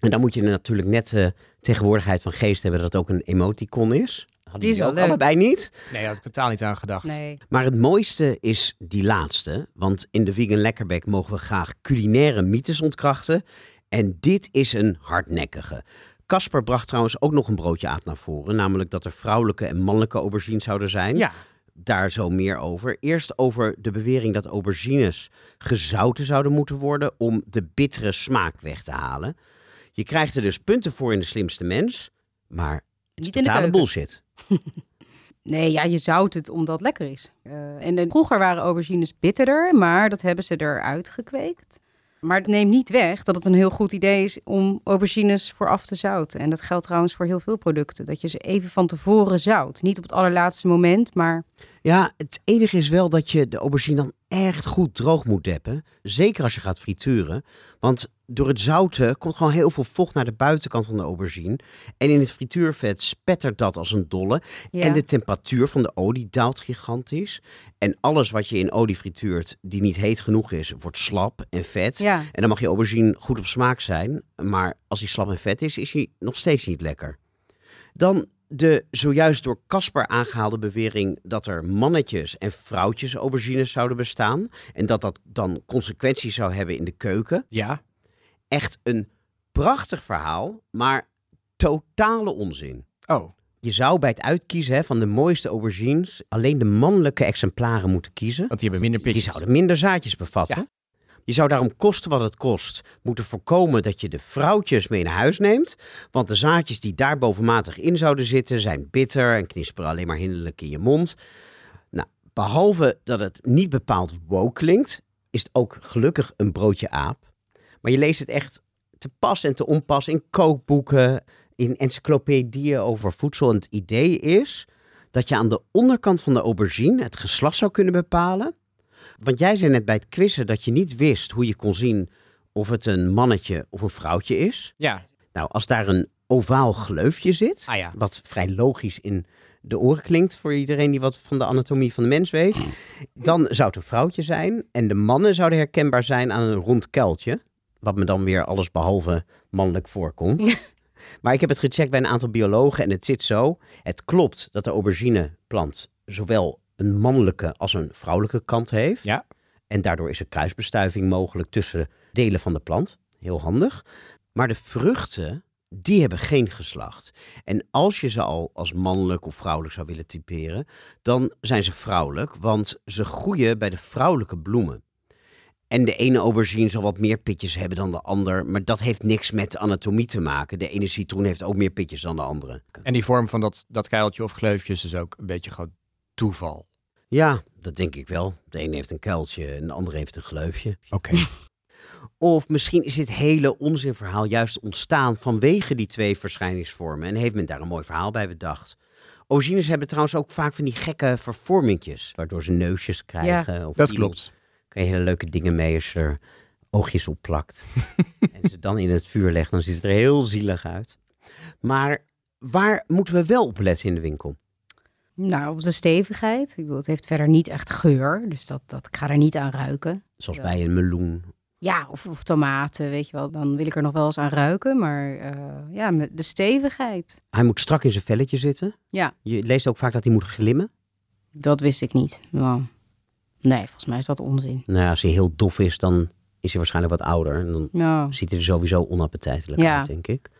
En dan moet je natuurlijk net de tegenwoordigheid van geest hebben dat het ook een emoticon is. Hadden Die is jullie wel ook leuk. allebei niet. Nee, had ik totaal niet aan gedacht. Nee. Maar het mooiste is die laatste. Want in de Vegan Lekkerbek mogen we graag culinaire mythes ontkrachten. En dit is een hardnekkige. Casper bracht trouwens ook nog een broodje aap naar voren. Namelijk dat er vrouwelijke en mannelijke aubergines zouden zijn. Ja, Daar zo meer over. Eerst over de bewering dat aubergines gezouten zouden moeten worden om de bittere smaak weg te halen. Je krijgt er dus punten voor in de slimste mens. Maar het is Niet in de keuken. bullshit. Nee, ja, je zout het omdat het lekker is. Eh, en vroeger waren aubergines bitterder, maar dat hebben ze eruit gekweekt. Maar het neemt niet weg dat het een heel goed idee is om aubergines vooraf te zouten. En dat geldt trouwens voor heel veel producten. Dat je ze even van tevoren zout. Niet op het allerlaatste moment, maar Ja, het enige is wel dat je de aubergine dan echt goed droog moet deppen. Zeker als je gaat frituren. Want door het zouten komt gewoon heel veel vocht naar de buitenkant van de aubergine. En in het frituurvet spettert dat als een dolle. ja. En de temperatuur van de olie daalt gigantisch. En alles wat je in olie frituurt die niet heet genoeg is, wordt slap en vet. ja. En dan mag je aubergine goed op smaak zijn. Maar als die slap en vet is, is hij nog steeds niet lekker. Dan de zojuist door Casper aangehaalde bewering dat er mannetjes en vrouwtjes aubergines zouden bestaan. En dat dat dan consequenties zou hebben in de keuken. ja. Echt een prachtig verhaal, maar totale onzin. Oh, Je zou bij het uitkiezen hè, van de mooiste aubergines alleen de mannelijke exemplaren moeten kiezen. want die hebben minder Die pitjes. zouden minder zaadjes bevatten. Ja. Je zou daarom kosten wat het kost moeten voorkomen dat je de vrouwtjes mee naar huis neemt. Want de zaadjes die daar bovenmatig in zouden zitten zijn bitter en knisperen alleen maar hinderlijk in je mond. Nou, behalve dat het niet bepaald woke klinkt, is het ook gelukkig een broodje aap. Maar je leest het echt te pas en te onpas in kookboeken, in encyclopedieën over voedsel. En het idee is dat je aan de onderkant van de aubergine het geslacht zou kunnen bepalen. Want jij zei net bij het quizzen dat je niet wist hoe je kon zien of het een mannetje of een vrouwtje is. Ja, Nou, als daar een ovaal gleufje zit, ah ja. wat vrij logisch in de oren klinkt voor iedereen die wat van de anatomie van de mens weet, dan zou het een vrouwtje zijn. En de mannen zouden herkenbaar zijn aan een rond kuiltje, wat me dan weer alles behalve mannelijk voorkomt. Maar ik heb het gecheckt bij een aantal biologen en het zit zo. Het klopt dat de aubergineplant zowel een mannelijke als een vrouwelijke kant heeft. Ja. En daardoor is er kruisbestuiving mogelijk tussen delen van de plant. Heel handig. Maar de vruchten, die hebben geen geslacht. En als je ze al als mannelijk of vrouwelijk zou willen typeren, dan zijn ze vrouwelijk, want ze groeien bij de vrouwelijke bloemen. En de ene aubergine zal wat meer pitjes hebben dan de ander, maar dat heeft niks met anatomie te maken. De ene citroen heeft ook meer pitjes dan de andere. En die vorm van dat, dat kuiltje of gleufje is dus ook een beetje gewoon toeval. Ja, dat denk ik wel. De ene heeft een kuiltje en de andere heeft een gleufje. Oké. Of misschien is dit hele onzinverhaal juist ontstaan vanwege die twee verschijningsvormen en heeft men daar een mooi verhaal bij bedacht. Aubergines hebben trouwens ook vaak van die gekke vervormingjes, waardoor ze neusjes krijgen. Of Dat iemand- klopt. Kan je hele leuke dingen mee als je er oogjes op plakt. en ze dan in het vuur legt, dan ziet het er heel zielig uit. Maar waar moeten we wel op letten in de winkel? Nou, op de stevigheid. Ik bedoel, het heeft verder niet echt geur, dus dat, dat, ik ga er niet aan ruiken. Zoals bij een meloen. Ja, of, of tomaten, weet je wel. Dan wil ik er nog wel eens aan ruiken. Maar eh, ja, met de stevigheid. Hij moet strak in zijn velletje zitten. Ja, Je leest ook vaak dat hij moet glimmen. dat wist ik niet. Nou, nee, volgens mij is dat onzin. Nou ja, als hij heel dof is, dan is hij waarschijnlijk wat ouder. En dan Nou, ziet hij er sowieso onappetijtelijk Ja. uit, denk ik.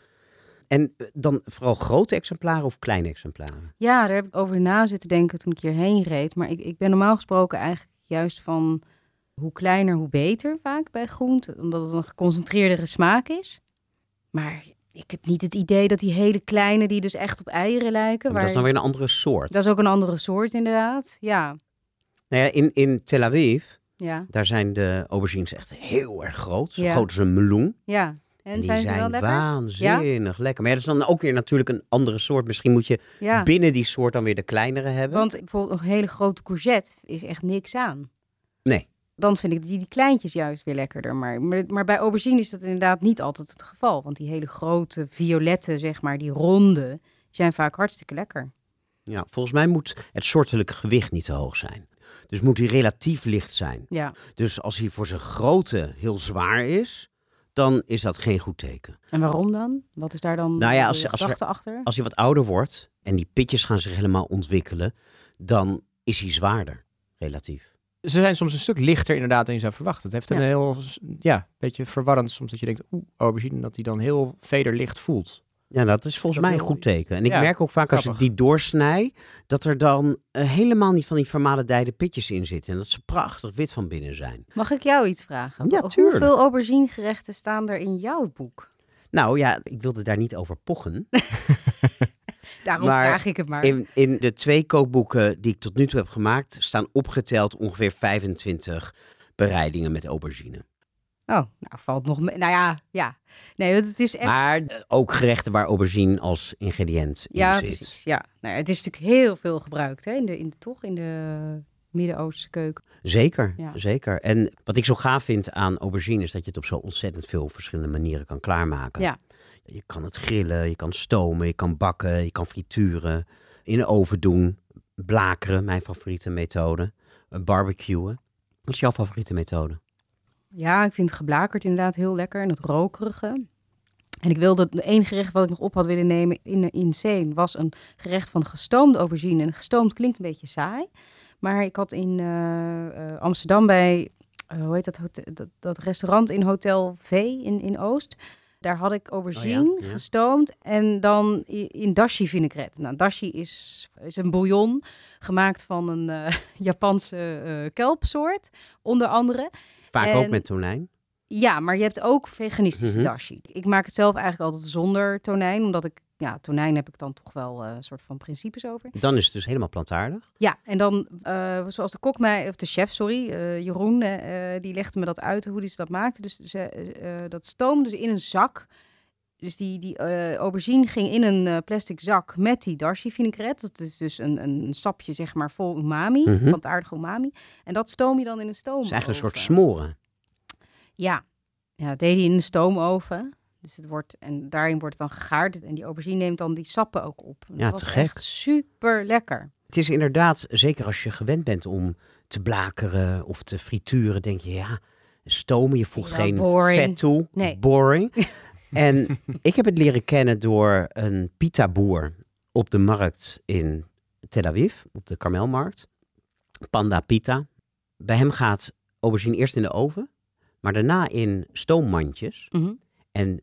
En eh, dan vooral grote exemplaren of kleine exemplaren? ja, daar heb ik over na zitten denken toen ik hierheen reed. Maar ik, ik ben normaal gesproken eigenlijk juist van hoe kleiner, hoe beter vaak bij groente. Omdat het een geconcentreerdere smaak is. Maar ik heb niet het idee dat die hele kleine, die dus echt op eieren lijken. Maar dat is dan weer een andere soort. Dat is ook een andere soort inderdaad. Ja, Nou ja, in, in Tel Aviv, ja, daar zijn de aubergines echt heel erg groot. Zo Ja. groot als een meloen. ja. En, En, die zijn wel waanzinnig lekker. Maar ja, dat is dan ook weer natuurlijk een andere soort. Misschien moet je binnen die soort dan weer de kleinere hebben. Want bijvoorbeeld een hele grote courgette is echt niks aan. Nee. Dan vind ik die, die kleintjes juist weer lekkerder. Maar, maar, maar bij aubergine is dat inderdaad niet altijd het geval. Want die hele grote violette, zeg maar, die ronde, zijn vaak hartstikke lekker. Ja, volgens mij moet het soortelijke gewicht niet te hoog zijn. Dus moet hij relatief licht zijn. Ja. Dus als hij voor zijn grootte heel zwaar is, dan is dat geen goed teken. En waarom dan? Wat is daar dan Nou ja, de als, als, er- achter? als hij wat ouder wordt en die pitjes gaan zich helemaal ontwikkelen, dan is hij zwaarder, relatief. Ze zijn soms een stuk lichter inderdaad dan je zou verwachten. Het heeft een heel, ja, beetje verwarrend soms dat je denkt, oeh, aubergine, dat die dan heel vederlicht voelt. Ja, dat is volgens Dat mij een goed teken. En ik Ja, merk ook vaak als ik die doorsnij, dat er dan eh, helemaal niet van die vermalendijde pitjes in zitten. En dat ze prachtig wit van binnen zijn. Mag ik jou iets vragen? Ja, tuurlijk. Hoeveel auberginegerechten staan er in jouw boek? Nou ja, ik wilde daar niet over pochen. Daarom Maar vraag ik het maar. In, in de twee kookboeken die ik tot nu toe heb gemaakt, staan opgeteld ongeveer 25 bereidingen met aubergine. Oh, nou valt nog mee. Nou ja, ja. Nee, het is echt... Maar ook gerechten waar aubergine als ingrediënt in Ja, zit. precies. Ja. Nou, het is natuurlijk heel veel gebruikt, hè? In de, in de, toch? In de Midden-Oosterse keuken. Zeker, Ja. zeker. En wat ik zo gaaf vind aan aubergine is dat je het op zo ontzettend veel verschillende manieren kan klaarmaken. Ja. Je kan het grillen, je kan stomen, je kan bakken, je kan frituren, in de oven doen, blakeren, mijn favoriete methode, eh, barbecuen. Wat is jouw favoriete methode? Ja, ik vind geblakerd inderdaad heel lekker. En het rokerige. En ik wilde, één gerecht wat ik nog op had willen nemen in, in Zeen was een gerecht van gestoomde aubergine. En gestoomd klinkt een beetje saai. Maar ik had in eh, eh, Amsterdam bij, eh, hoe heet dat, hotel, dat, dat restaurant in Hotel V in, in Oost. Daar had ik aubergine ja. gestoomd en dan in dashi vinaigrette. Nou, dashi is, is een bouillon gemaakt van een Japanse kelpsoort, onder andere. Vaak ook met tonijn. Ja, maar je hebt ook veganistische Mhm. dashi. Ik maak het zelf eigenlijk altijd zonder tonijn, omdat ik, ja, tonijn heb ik dan toch wel eh, een soort van principes over. Dan is het dus helemaal plantaardig. Ja, en dan, eh, zoals de kok mij, of de chef, sorry, eh, Jeroen, die legde me dat uit hoe die ze dat maakte. Dus ze, dat stoomde ze in een zak. Dus die, die eh, aubergine ging in een eh, plastic zak met die dashi vinaigrette. Dat is dus een, een sapje, zeg maar, vol umami, Mhm. plantaardige umami. En dat stoom je dan in een stoom. Het is eigenlijk een soort smoren. Ja, ja dat deed hij in de stoomoven. Dus het wordt, en daarin wordt het dan gegaard. En die aubergine neemt dan die sappen ook op. En Ja, dat te was gek. echt super lekker. Het is inderdaad, zeker als je gewend bent om te blakeren of te frituren, denk je ja, stomen, je voegt Ja, geen boring. vet toe. Nee. Boring. en ik heb het leren kennen door een pita-boer op de markt in Tel Aviv, op de Karmelmarkt. Panda Pita. Bij hem gaat aubergine eerst in de oven, maar daarna in stoommandjes. Mhm. En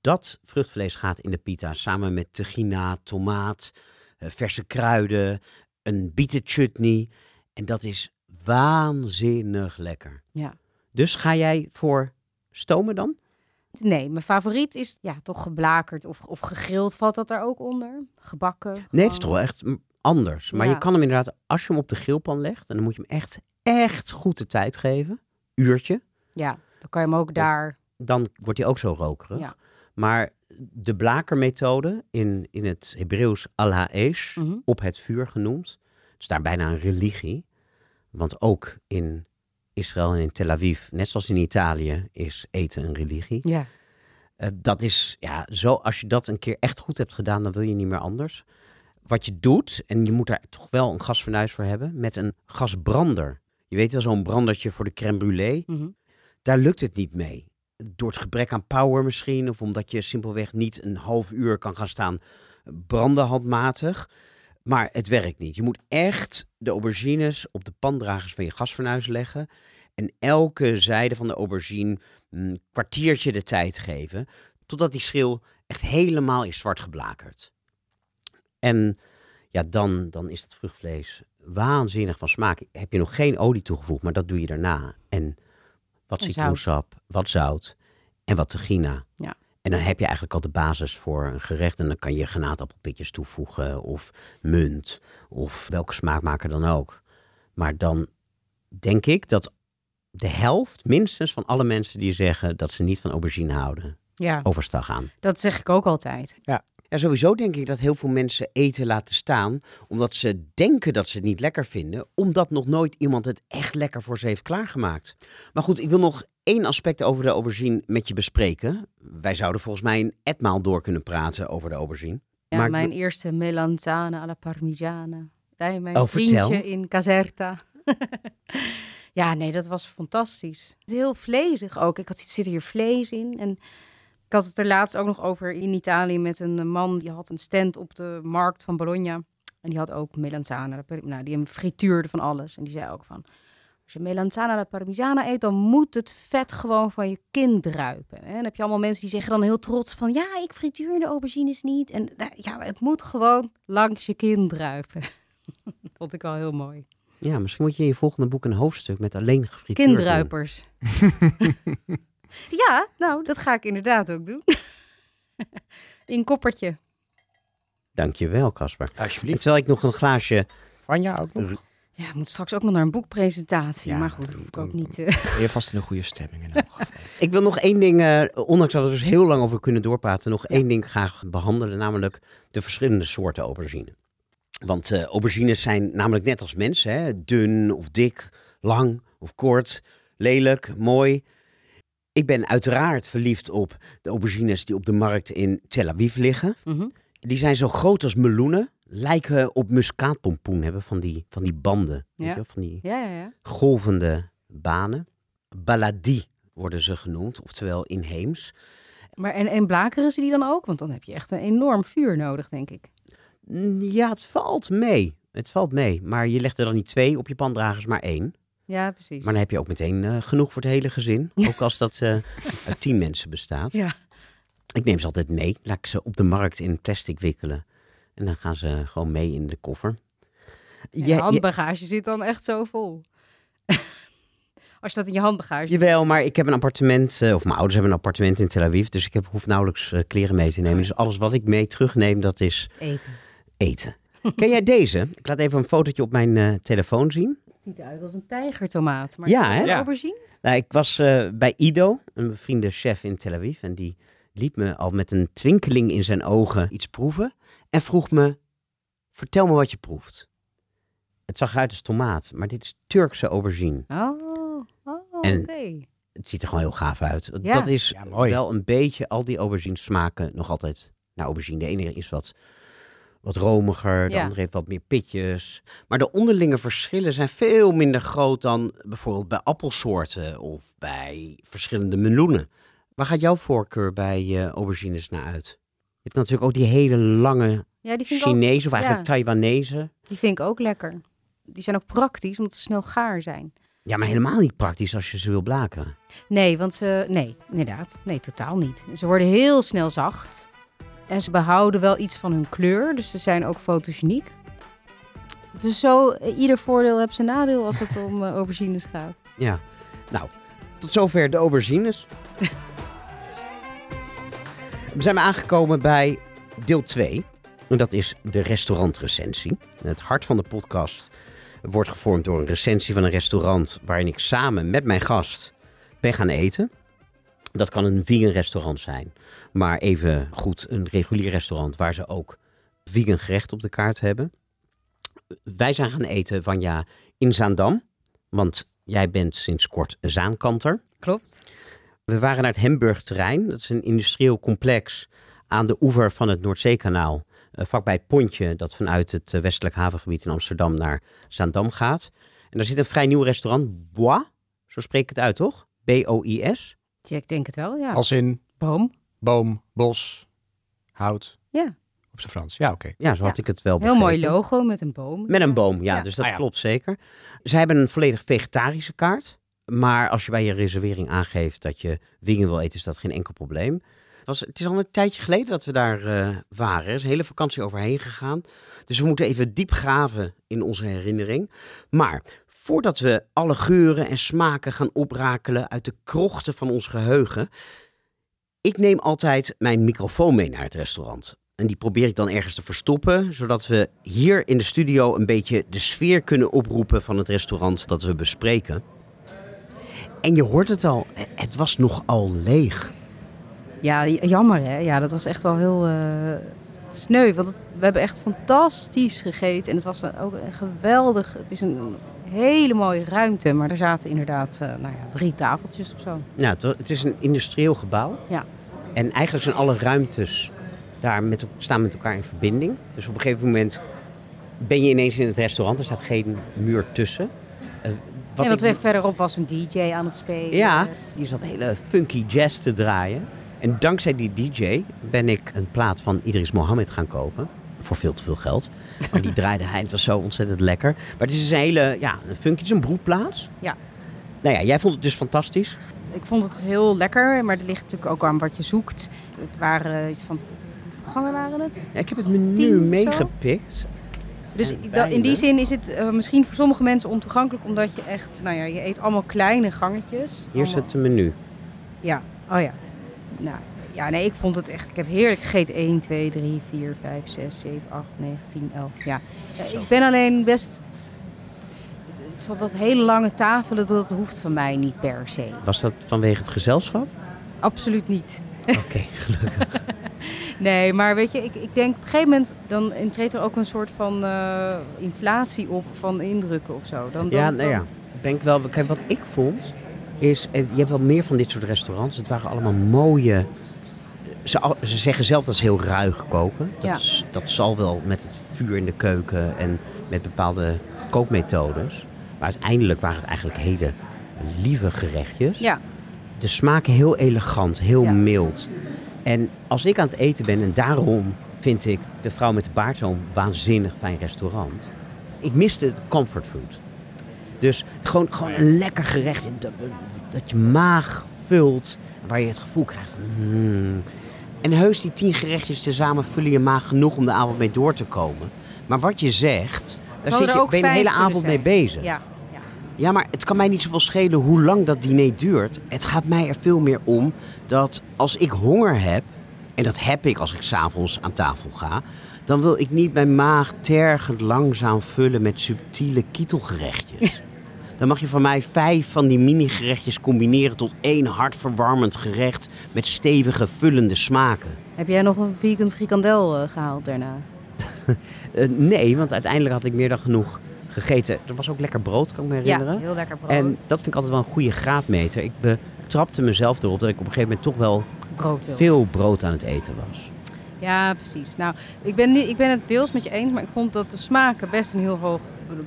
dat vruchtvlees gaat in de pita samen met tegina, tomaat, eh, verse kruiden, een bietenchutney. En dat is waanzinnig lekker. Ja. Dus ga jij voor stomen dan? Nee, mijn favoriet is ja, toch geblakerd of, of gegrild. Valt dat daar ook onder? Gebakken? Nee, het is toch wel echt anders. Maar Ja. je kan hem inderdaad, als je hem op de grillpan legt, en dan moet je hem echt, echt goed de tijd geven. Uurtje. Ja, dan kan je hem ook daar... Dan wordt hij ook zo rokerig. Ja. Maar de blakermethode, in, in het Hebreeuws al-ha'esh, Mhm. op het vuur genoemd. Het is daar bijna een religie. Want ook in Israël en in Tel Aviv, net zoals in Italië, is eten een religie. Ja. Eh, dat is, ja, zo, als je dat een keer echt goed hebt gedaan, dan wil je niet meer anders. Wat je doet, en je moet daar toch wel een gasfornuis voor hebben, met een gasbrander. Je weet wel, zo'n brandertje voor de crème brûlée. Mhm. Daar lukt het niet mee. Door het gebrek aan power misschien, of omdat je simpelweg niet een half uur kan gaan staan branden handmatig. Maar het werkt niet. Je moet echt de aubergines op de pandragers van je gasfornuis leggen. En elke zijde van de aubergine een kwartiertje de tijd geven. Totdat die schil echt helemaal is zwart geblakerd. En ja, dan, dan is het vruchtvlees waanzinnig van smaak. Heb je nog geen olie toegevoegd, maar dat doe je daarna. En wat En citroensap, wat zout en wat tahina. Ja. En dan heb je eigenlijk al de basis voor een gerecht. En dan kan je granaatappelpitjes toevoegen of munt of welke smaakmaker dan ook. Maar dan denk ik dat de helft minstens van alle mensen die zeggen dat ze niet van aubergine houden, Ja, overstag gaan. dat zeg ik ook altijd. Ja, sowieso denk ik dat heel veel mensen eten laten staan omdat ze denken dat ze het niet lekker vinden, omdat nog nooit iemand het echt lekker voor ze heeft klaargemaakt. Maar goed, ik wil nog één aspect over de aubergine met je bespreken. Wij zouden volgens mij een etmaal door kunnen praten over de aubergine. Ja, Maar mijn eerste melanzane alla parmigiana. Bij mijn Oh, vertel. vriendje in Caserta. ja, nee, dat was fantastisch. Heel vlezig ook. Ik had, zit hier vlees in. En ik had het er laatst ook nog over in Italië met een man. Die had een stand op de markt van Bologna. En die had ook melanzane. Nou, die hem frituurde van alles. En die zei ook van... Als je melanzane alla parmigiana eet, dan moet het vet gewoon van je kin druipen. En dan heb je allemaal mensen die zeggen dan heel trots van... Ja, ik frituur de aubergines niet. En ja, het moet gewoon langs je kin druipen. Dat vond ik wel heel mooi. Ja, misschien moet je in je volgende boek een hoofdstuk met alleen gefrituurd doen. Kindruipers. ja, nou, dat ga ik inderdaad ook doen. In koppertje. Dankjewel, Casper. En Alsjeblieft. terwijl ik nog een glaasje... Vanja ook nog. Ja, ik moet straks ook nog naar een boekpresentatie. Ja, maar goed, dat hoef ik ook niet... eh, Ben je vast in een goede stemming in elk geval. Ik wil nog één ding, eh, ondanks dat we er dus heel lang over kunnen doorpraten, nog één ding graag behandelen, namelijk de verschillende soorten aubergine. Want eh, aubergines zijn namelijk net als mensen, hè, dun of dik, lang of kort, lelijk, mooi. Ik ben uiteraard verliefd op de aubergines die op de markt in Tel Aviv liggen. mhm. Die zijn zo groot als meloenen, lijken op muskaatpompoen, hebben van die, van die banden, weet Ja. je wel, van die Ja, ja, ja. golvende banen. Baladie worden ze genoemd, oftewel inheems. Maar en, en blakeren ze die dan ook? Want dan heb je echt een enorm vuur nodig, denk ik. Ja, het valt mee. Het valt mee. Maar je legt er dan niet twee op je pandragers, maar één. Ja, precies. Maar dan heb je ook meteen eh, genoeg voor het hele gezin. Ook als dat eh, uit tien mensen bestaat. Ja. Ik neem ze altijd mee. Laat ik ze op de markt in plastic wikkelen. En dan gaan ze gewoon mee in de koffer. Ja, je ja, handbagage zit dan echt zo vol. Als je dat in je handbagage... jawel, maar ik heb een appartement, eh, of mijn ouders hebben een appartement in Tel Aviv. Dus ik heb, hoef nauwelijks eh, kleren mee te nemen. Dus alles wat ik mee terugneem, dat is Eten. eten. Ken jij deze? Ik laat even een fotootje op mijn eh, telefoon zien. Het ziet eruit als een tijgertomaat. Maar Ja, hè? Ja. aubergine? Nou, ik was eh, bij Ido, een bevriende chef in Tel Aviv. En die liet me al met een twinkeling in zijn ogen iets proeven. En vroeg me, vertel me wat je proeft. Het zag eruit als tomaat, maar dit is Turkse aubergine. Oh, oh oké. En- Het ziet er gewoon heel gaaf uit. Ja. Dat is Ja, wel een beetje, al die aubergines smaken nog altijd naar aubergine. De ene is wat, wat romiger, de Ja. andere heeft wat meer pitjes. Maar de onderlinge verschillen zijn veel minder groot dan bijvoorbeeld bij appelsoorten of bij verschillende meloenen. Waar gaat jouw voorkeur bij eh, aubergines naar uit? Je hebt natuurlijk ook die hele lange Ja, die vind, ik ook, Chinese of eigenlijk ja. Taiwanese. die vind ik ook lekker. Die zijn ook praktisch, omdat ze snel gaar zijn. Ja, maar helemaal niet praktisch als je ze wil blaken. Nee, want ze... Nee, inderdaad. Nee, totaal niet. Ze worden heel snel zacht. En ze behouden wel iets van hun kleur. Dus ze zijn ook fotogeniek. Dus zo, eh, ieder voordeel heeft zijn nadeel als het om eh, aubergines gaat. Ja, nou, tot zover de aubergines. We zijn aangekomen bij deel 2. En dat is de restaurantrecensie. Het hart van de podcast wordt gevormd door een recensie van een restaurant... waarin ik samen met mijn gast ben gaan eten. Dat kan een vegan restaurant zijn. Maar even goed een regulier restaurant waar ze ook vegan gerecht op de kaart hebben. Wij zijn gaan eten van ja in Zaandam. Want jij bent sinds kort Zaankanter. Klopt. We waren naar het Hemburgterrein. Dat is een industrieel complex aan de oever van het Noordzeekanaal. Uh, vlakbij het pontje dat vanuit het uh, westelijk havengebied in Amsterdam naar Zaandam gaat. En daar zit een vrij nieuw restaurant, Bois. Zo spreek ik het uit, toch? B-O-I-S. Ja, ik denk het wel, ja. Als in boom. Boom, bos, hout. Ja. Op zijn Frans. Ja, oké. Ja, zo had Ja. ik het wel Heel mooi begrepen. logo met een boom. Met een boom, ja, Ja. dus dat Ah, ja. klopt zeker. Ze hebben een volledig vegetarische kaart. Maar als je bij je reservering aangeeft dat je wingen wil eten, is dat geen enkel probleem. Het, was, het is al een tijdje geleden dat we daar eh, waren. Er is een hele vakantie overheen gegaan. Dus we moeten even diep graven in onze herinnering. Maar voordat we alle geuren en smaken gaan oprakelen uit de krochten van ons geheugen. Ik neem altijd mijn microfoon mee naar het restaurant. En die probeer ik dan ergens te verstoppen, zodat we hier in de studio een beetje de sfeer kunnen oproepen van het restaurant dat we bespreken. En je hoort het al, het was nogal leeg. Ja, jammer hè. Ja, dat was echt wel heel eh, sneu. Want het- we hebben echt fantastisch gegeten. En het was ook een geweldig... Het is een hele mooie ruimte. Maar er zaten inderdaad eh, nou ja, drie tafeltjes of zo. Ja, het, het is een industrieel gebouw. Ja. En eigenlijk zijn alle ruimtes daar met, staan met elkaar in verbinding. Dus op een gegeven moment ben je ineens in het restaurant. Er staat geen muur tussen. Eh, en wat ik- weer verderop was een DJ aan het spelen. Ja, die zat hele funky jazz te draaien. En dankzij die DJ ben ik een plaat van Idris Mohammed gaan kopen. Voor veel te veel geld. Maar die draaide hij. Het was zo ontzettend lekker. Maar het is dus een hele, ja, een funky, het is een broedplaats. Ja. Nou ja, jij vond het dus fantastisch. Ik vond het heel lekker. Maar het ligt natuurlijk ook aan wat je zoekt. Het waren iets van... Hoeveel gangen waren het? Ja, ik heb het menu meegepikt. Dus in die zin is het eh, misschien voor sommige mensen ontoegankelijk, omdat je echt, nou ja, je eet allemaal kleine gangetjes. Hier Allemaal- zit het menu. Ja, oh ja. Nou, ja, nee, ik vond het echt, ik heb heerlijk gegeten. 1, 2, 3, 4, 5, 6, 7, 8, 9, 10, 11. Ja, ik ben alleen best, dat hele lange tafelen, dat hoeft van mij niet per se. Was dat vanwege het gezelschap? Absoluut niet. Oké, gelukkig. Nee, maar weet je, ik, ik denk op een gegeven moment dan treedt er ook een soort van eh, inflatie op van indrukken of zo. Dan, dan, Ja, nou ja. Ben ik wel. Kijk, wat ik vond is. en Je hebt wel meer van dit soort restaurants. Het waren allemaal mooie. Ze, al- ze zeggen zelf dat ze heel ruig koken. Dat, Ja. is- dat zal wel met het vuur in de keuken en met bepaalde kookmethodes. Maar uiteindelijk waren het eigenlijk hele lieve gerechtjes. Ja, De smaken heel elegant, heel Ja. mild. En als ik aan het eten ben, en daarom vind ik de vrouw met de baard zo'n waanzinnig fijn restaurant. Ik miste comfortfood. Dus gewoon, gewoon een lekker gerechtje dat, dat je maag vult. Waar je het gevoel krijgt van... hmm. En heus, die tien gerechtjes tezamen vullen je maag genoeg om de avond mee door te komen. Maar wat je zegt, daar zit je, ben je de hele avond mee bezig. ja, ja. Maar het kan mij niet zoveel schelen hoe lang dat diner duurt. Het gaat mij er veel meer om dat als ik honger heb, en dat heb ik als ik s'avonds aan tafel ga, dan wil ik niet mijn maag tergend langzaam vullen met subtiele kietelgerechtjes. Dan mag je van mij vijf van die mini-gerechtjes combineren tot één hartverwarmend gerecht met stevige, vullende smaken. Heb jij nog een vegan frikandel eh, gehaald daarna? Eh, nee, want uiteindelijk had ik meer dan genoeg gegeten. Er was ook lekker brood, kan ik me herinneren. Ja, heel lekker brood. En dat vind ik altijd wel een goede graadmeter. Ik betrapte mezelf erop dat ik op een gegeven moment toch wel brood veel brood aan het eten was. Ja, precies. Nou, ik ben, niet, ik ben het deels met je eens, maar ik vond dat de smaken best een heel hoog...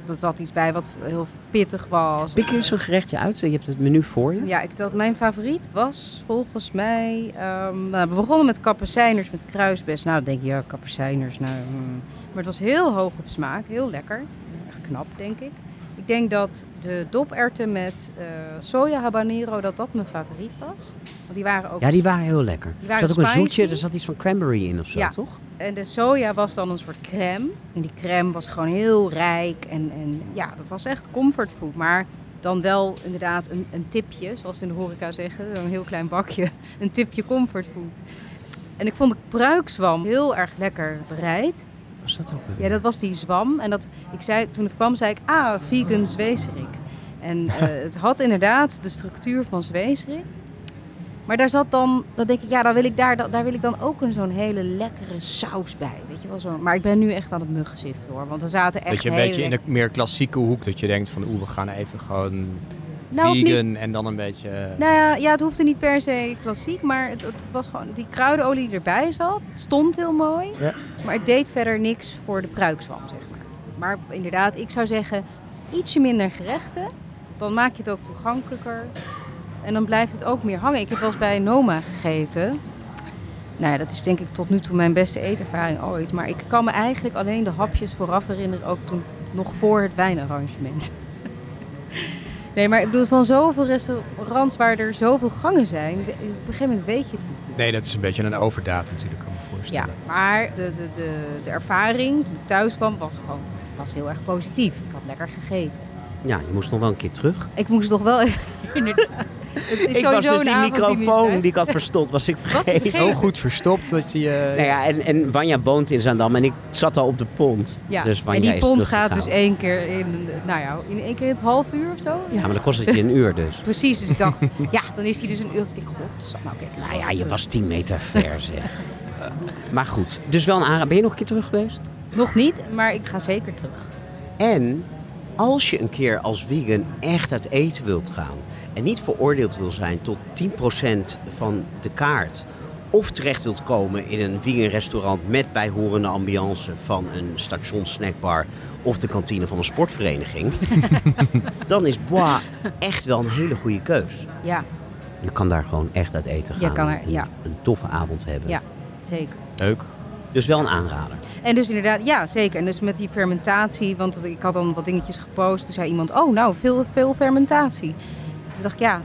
Er zat iets bij wat heel pittig was. Pik eens een gerechtje uit. Je hebt het menu voor je. Ja, ik, dat, mijn favoriet was volgens mij... ehm, nou, we begonnen met kapucijners met kruisbes. Nou, dan denk je, ja, kapucijners. Nou, hmm. Maar het was heel hoog op smaak, heel lekker. Knap, denk ik. Ik denk dat de doperwten met eh, soja habanero, dat dat mijn favoriet was. Want die waren ook... Ja, die waren heel lekker. Die Er waren zat ook een zoetje, er zat iets van cranberry in of zo, Ja. toch? En de soja was dan een soort crème. En die crème was gewoon heel rijk. En, en ja, dat was echt comfortfood. Maar dan wel inderdaad een, een tipje, zoals in de horeca zeggen. Een heel klein bakje. Een tipje comfortfood. En ik vond de pruikzwam heel erg lekker bereid. Was dat ook weer? Ja, dat was die zwam. En dat, ik zei, toen het kwam, zei ik, ah, vegan zwezerik. En eh, het had inderdaad de structuur van zwezerik. Maar daar zat dan, dan denk ik, ja, daar wil ik, daar, daar wil ik dan ook een zo'n hele lekkere saus bij. Weet je wel zo. Maar ik ben nu echt aan het muggenziften hoor. Want er zaten echt Dat je een beetje in de meer klassieke hoek, dat je denkt van oeh, we gaan even gewoon Nou, niet. vegan en dan een beetje... eh, Nou ja, ja, het hoefde niet per se klassiek, maar het, het was gewoon die kruidenolie die erbij zat. Het stond heel mooi, Ja. maar het deed verder niks voor de pruikswam, zeg maar. Maar inderdaad, ik zou zeggen, ietsje minder gerechten. Dan maak je het ook toegankelijker. En dan blijft het ook meer hangen. Ik heb wel eens bij Noma gegeten. Nou ja, dat is denk ik tot nu toe mijn beste eetervaring ooit. Maar ik kan me eigenlijk alleen de hapjes vooraf herinneren, ook toen nog voor het wijnarrangement. Nee, maar ik bedoel, van zoveel restaurants waar er zoveel gangen zijn, op een gegeven moment weet je het niet. Nee, dat is een beetje een overdaad natuurlijk, kan ik me Ja, voorstellen. maar de, de, de, de ervaring toen ik thuis kwam was gewoon was heel erg positief. Ik had lekker gegeten. Ja, je moest nog wel een keer terug. Ik moest nog wel even, inderdaad. Het is Ik was dus die microfoon die ik had verstopt, was ik vergeten. Zo goed verstopt dat je... eh, Nou ja, en, en Wanja woont in Zaandam en ik zat al op de pont. Ja, Dus Wanja en die is pont gaat dus één keer in, nou ja, in één keer in het half uur of zo. Ja, maar dan kost het je een uur dus. Precies, dus ik dacht, ja, dan is hij dus een uur. Ik dacht, god, nou kijk. Nou ja, je was 10 meter ver zeg. Maar goed, dus wel een aanrader. Ben je nog een keer terug geweest? Nog niet, maar ik ga zeker terug. En als je een keer als vegan echt uit eten wilt gaan en niet veroordeeld wil zijn tot 10% van de kaart, of terecht wilt komen in een vegan restaurant met bijhorende ambiance van een stationssnackbar of de kantine van een sportvereniging, dan is Bois echt wel een hele goede keus. Ja, Je kan daar gewoon echt uit eten Je gaan kan er- en ja. een toffe avond hebben. ja, zeker. Leuk. Dus wel een aanrader. En dus inderdaad, ja, zeker. En dus met die fermentatie, want ik had dan wat dingetjes gepost. Toen zei iemand, oh nou, veel, veel fermentatie. Toen dacht ik, ja,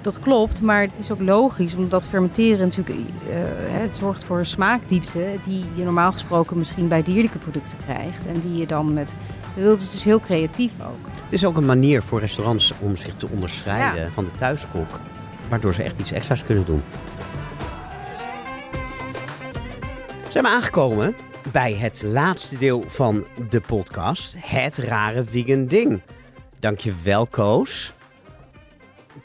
dat klopt. Maar het is ook logisch, omdat fermenteren natuurlijk eh, het zorgt voor een smaakdiepte... die je normaal gesproken misschien bij dierlijke producten krijgt. En die je dan met... Het is dus heel creatief ook. Het is ook een manier voor restaurants om zich te onderscheiden Ja. van de thuiskok. Waardoor ze echt iets extra's kunnen doen. Zijn we aangekomen bij het laatste deel van de podcast. Het rare vegan ding. Dankjewel Koos.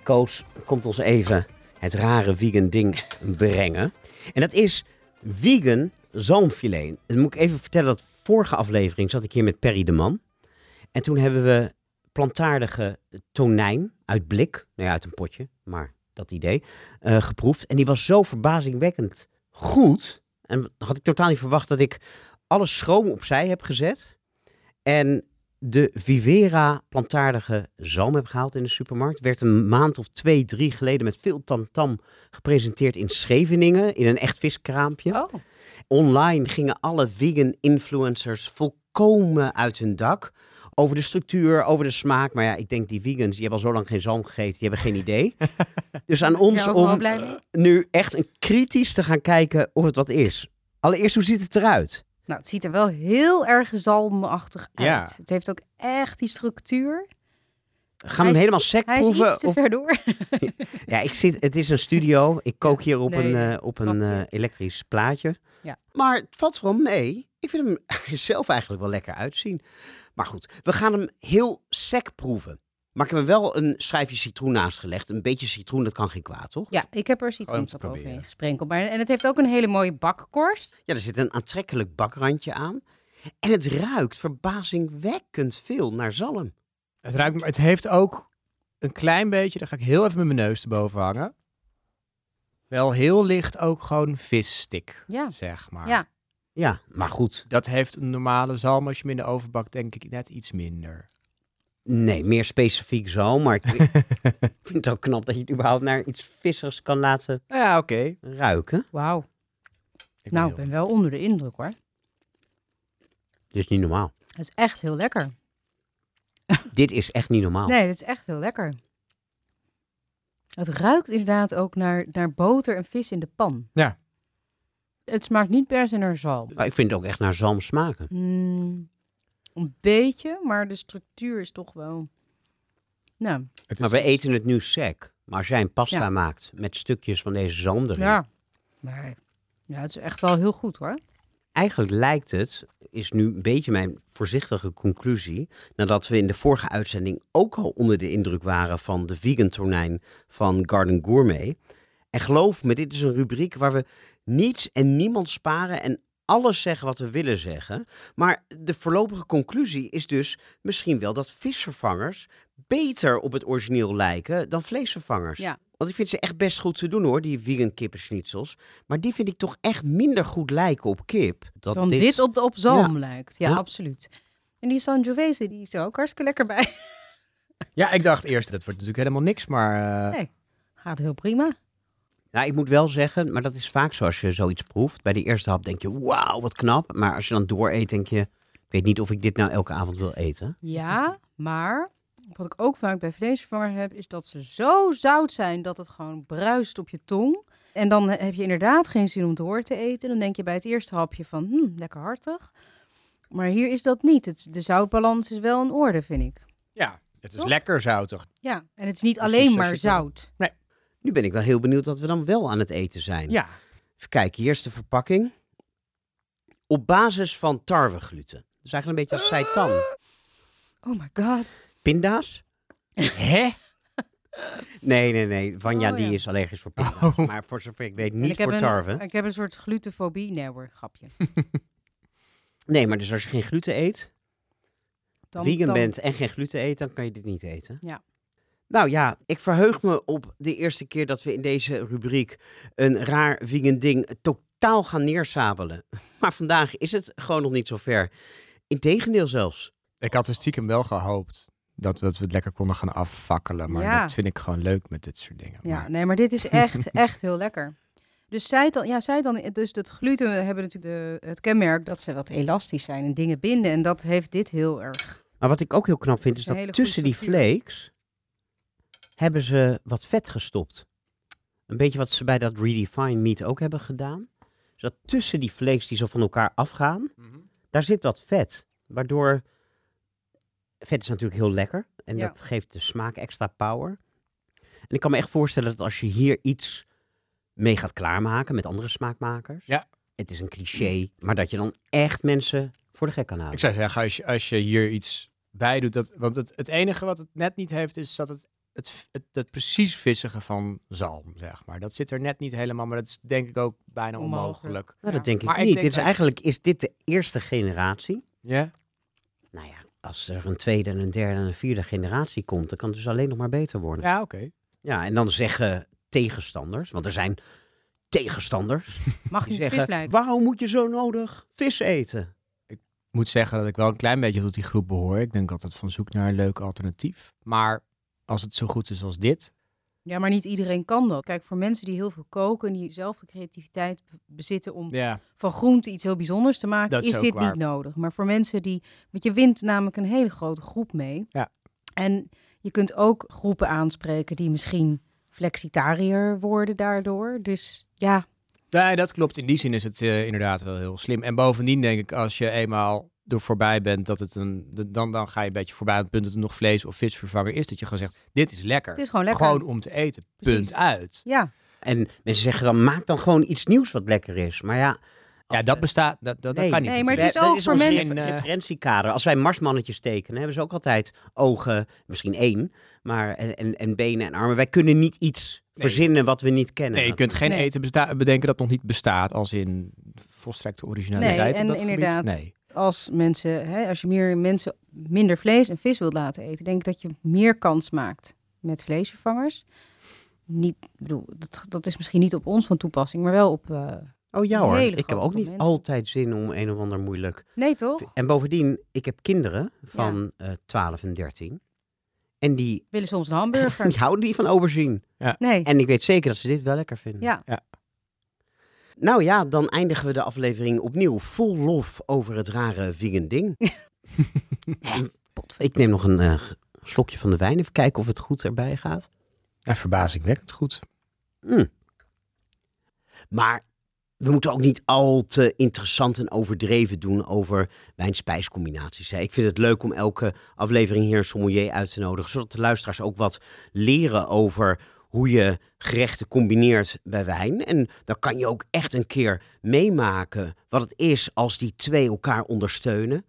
Koos komt ons even het rare vegan ding brengen. En dat is vegan zalmfilet. Dan moet ik even vertellen dat vorige aflevering zat ik hier met Perry de Man. En toen hebben we plantaardige tonijn uit blik, nou ja, uit een potje, maar dat idee, eh, geproefd. En die was zo verbazingwekkend goed. En had ik totaal niet verwacht dat ik alle schroom opzij heb gezet. En de Vivera plantaardige zalm heb gehaald in de supermarkt. Werd een maand of twee, drie geleden met veel tamtam gepresenteerd in Scheveningen. In een echt viskraampje. Oh, Online gingen alle vegan influencers volkomen uit hun dak. Over de structuur, over de smaak. Maar ja, ik denk die vegans, die hebben al zo lang geen zalm gegeten, die hebben geen idee. dus aan ons om nu echt een kritisch te gaan kijken of het wat is. Allereerst, hoe ziet het eruit? Nou, het ziet er wel heel erg zalmachtig uit. Ja. Het heeft ook echt die structuur. Gaan we hem helemaal sec Hij is proeven? iets te of- ver door. Ja, ik zit, het is een studio. Ik kook hier op nee, een, eh, op een eh, elektrisch plaatje. Ja. Maar het valt wel mee. Ik vind hem er zelf eigenlijk wel lekker uitzien. Maar goed, we gaan hem heel sec proeven. Maar ik heb er wel een schijfje citroen naast gelegd. Een beetje citroen, dat kan geen kwaad, toch? Ja, ik heb er citroensap te proberen. overheen gesprenkeld. Maar, en het heeft ook een hele mooie bakkorst. Ja, er zit een aantrekkelijk bakrandje aan. En het ruikt verbazingwekkend veel naar zalm. Het, ruikt, maar het heeft ook een klein beetje, daar ga ik heel even met mijn neus erboven hangen. Wel heel licht ook gewoon visstick, Ja. zeg maar. Ja. Ja, maar goed. Dat heeft een normale zalm als je hem in de oven bakt, denk ik net iets minder. Nee, meer specifiek zo. Maar ik vind het ook knap dat je het überhaupt naar iets vissers kan laten Ja, oké. ruiken. Wauw. Ik Nou, ben ik ben wel onder de indruk hoor. Dit is niet normaal. Het is echt heel lekker. Dit is echt niet normaal. Nee, het is echt heel lekker. Het ruikt inderdaad ook naar, naar boter en vis in de pan. Ja. Het smaakt niet per se naar zalm. Maar ik vind het ook echt naar zalm smaken. Mm, een beetje, maar de structuur is toch wel... Nou, Maar we eten het nu sec. Maar als jij een pasta Ja. maakt met stukjes van deze zalm erin. ja. Maar ja, het is echt wel heel goed hoor. Eigenlijk lijkt het, is nu een beetje mijn voorzichtige conclusie. Nadat we in de vorige uitzending ook al onder de indruk waren van de vegan tonijn van Garden Gourmet. En geloof me, dit is een rubriek waar we niets en niemand sparen en alles zeggen wat we willen zeggen. Maar de voorlopige conclusie is dus misschien wel dat visvervangers beter op het origineel lijken dan vleesvervangers. Ja. Want ik vind ze echt best goed te doen hoor, die vegan kippenschnitzels. Maar die vind ik toch echt minder goed lijken op kip. Dat Dan dit, op, de- op zalm Ja. lijkt. Ja, Ja. absoluut. En die Sangiovese, die is er ook hartstikke lekker bij. Ja, ik dacht eerst, dat wordt natuurlijk helemaal niks, maar... eh, Nee. Gaat heel prima. Nou, ik moet wel zeggen, maar dat is vaak zo als je zoiets proeft. Bij de eerste hap denk je, wauw, wat knap. Maar als je dan door eet, denk je, ik weet niet of ik dit nou elke avond wil eten. Ja, maar wat ik ook vaak bij vleesvervangers heb, is dat ze zo zout zijn dat het gewoon bruist op je tong. En dan heb je inderdaad geen zin om door te eten. Dan denk je bij het eerste hapje van, hm, lekker hartig. Maar hier is dat niet. Het, de zoutbalans is wel in orde, vind ik. ja, het is Toch? lekker zoutig. Ja, en het is niet Precies, alleen maar zout. Nu ben ik wel heel benieuwd wat we dan wel aan het eten zijn. Ja, Even kijken, hier is de verpakking. Op basis van tarwegluten. Dus eigenlijk een beetje als seitan. Oh my god. Pinda's? hè? Nee, nee, nee. Vanja Oh, die ja. is allergisch voor pinda's. Maar voor zover ik weet niet voor een- tarwe. Ik heb een soort glutenfobie. Nee hoor, grapje. Nee, maar dus als je geen gluten eet, Dan, vegan dan- bent en geen gluten eet, dan kan je dit niet eten. Ja. Nou ja, ik verheug me op de eerste keer dat we in deze rubriek een raar vegan ding totaal gaan neersabelen. Maar vandaag is het gewoon nog niet zo ver. Integendeel zelfs. Ik had er stiekem wel gehoopt dat, dat we het lekker konden gaan afvakkelen. Maar Ja. dat vind ik gewoon leuk met dit soort dingen. Ja, Maar- nee, maar dit is echt, echt heel lekker. Dus zij dan, ja, zij dan, dus het gluten hebben natuurlijk de, het kenmerk dat ze wat elastisch zijn en dingen binden. En dat heeft dit heel erg. Maar wat ik ook heel knap vind, is is dat tussen die flakes hebben ze wat vet gestopt. Een beetje wat ze bij dat Redefine meat ook hebben gedaan. Dus dat tussen die flakes die zo van elkaar afgaan, daar zit wat vet. Waardoor, vet is natuurlijk heel lekker. En Ja. dat geeft de smaak extra power. En ik kan me echt voorstellen dat als je hier iets mee gaat klaarmaken met andere smaakmakers. Ja. Het is een cliché, maar dat je dan echt mensen voor de gek kan houden. Ik zou zeggen, als je, als je hier iets bij doet, dat, want het, het enige wat het net niet heeft, is dat het, het, het, het precies vissige van zalm, zeg maar. Dat zit er net niet helemaal, maar dat is denk ik ook bijna Onmogelijk. onmogelijk. Nou, Ja. dat denk ik Maar ik niet. denk dit is dat- eigenlijk is dit de eerste generatie. Ja? Nou ja, als er een tweede en een derde en een vierde generatie komt, dan kan het dus alleen nog maar beter worden. Ja, Ja, oké. en dan zeggen tegenstanders, want er zijn tegenstanders, Mag vis zeggen, waarom moet je zo nodig vis eten? Ik moet zeggen dat ik wel een klein beetje tot die groep behoor. Ik denk altijd van zoek naar een leuk alternatief. Maar als het zo goed is als dit, Ja, maar niet iedereen kan dat. Kijk, voor mensen die heel veel koken en die zelf de creativiteit bezitten om ja, van groente iets heel bijzonders te maken, Dat is dit waar. niet nodig. Maar voor mensen die, want je wint namelijk een hele grote groep mee. Ja. En je kunt ook groepen aanspreken die misschien flexitariër worden daardoor. Dus ja, Nee, dat klopt. In die zin is het eh, inderdaad wel heel slim. En bovendien denk ik, als je eenmaal er voorbij bent, dat het een, de- dan, dan ga je een beetje voorbij aan het punt dat er nog vlees of visvervanger is. Dat je gewoon zegt, dit is lekker. het is gewoon lekker. Gewoon om te eten. Punt uit. Ja, En mensen zeggen dan, maak dan gewoon iets nieuws wat lekker is. Maar ja... Ja, dat bestaat, dat, dat, kan niet. Nee, maar het is ook voor mensen- Eh, referentiekader. Als wij marsmannetjes tekenen, hebben ze ook altijd ogen, misschien één, maar en, en, en benen en armen. Wij kunnen niet iets Nee. verzinnen wat we niet kennen. Nee, je kunt geen Nee. eten bedenken dat nog niet bestaat, als in volstrekte originaliteit Nee, op en gebied. inderdaad. Nee. Als mensen, hè, als je meer mensen minder vlees en vis wilt laten eten, denk ik dat je meer kans maakt met vleesvervangers. Niet, bedoel, dat, dat is misschien niet op ons van toepassing, maar wel op. eh, Oh ja hoor, hele ik heb ook niet mensen. altijd zin om een of ander moeilijk. Nee, toch? En bovendien, ik heb kinderen van eh 12 en 13. En die, Willen soms een hamburger? die houden niet van aubergine. Nee. En ik weet zeker dat ze dit wel lekker vinden. Ja. Nou ja, dan eindigen we de aflevering opnieuw vol lof over het rare vegan ding. ik neem nog een eh, slokje van de wijn, even kijken of het goed erbij gaat. Ja, verbazingwekkend goed. Mm. Maar we moeten ook niet al te interessant en overdreven doen over wijn-spijscombinaties. Ik vind het leuk om elke aflevering hier een sommelier uit te nodigen, zodat de luisteraars ook wat leren over hoe je gerechten combineert bij wijn. En dan kan je ook echt een keer meemaken wat het is als die twee elkaar ondersteunen.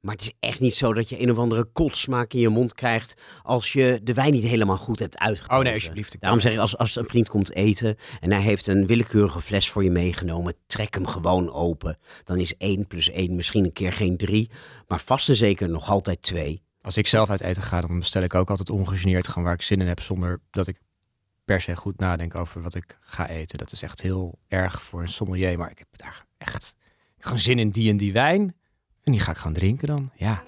Maar het is echt niet zo dat je een of andere kotsmaak in je mond krijgt als je de wijn niet helemaal goed hebt uitgekozen. Oh nee, alsjeblieft. Ik Daarom zeg ik, als, als een vriend komt eten en hij heeft een willekeurige fles voor je meegenomen, trek hem gewoon open. Dan is 1 plus 1 misschien een keer geen 3, maar vast en zeker nog altijd 2. Als ik zelf uit eten ga, dan bestel ik ook altijd ongegeneerd gewoon waar ik zin in heb, zonder dat ik per se goed nadenk over wat ik ga eten. Dat is echt heel erg voor een sommelier, maar ik heb daar echt gewoon zin in die en die wijn. En die ga ik gewoon drinken dan. Ja.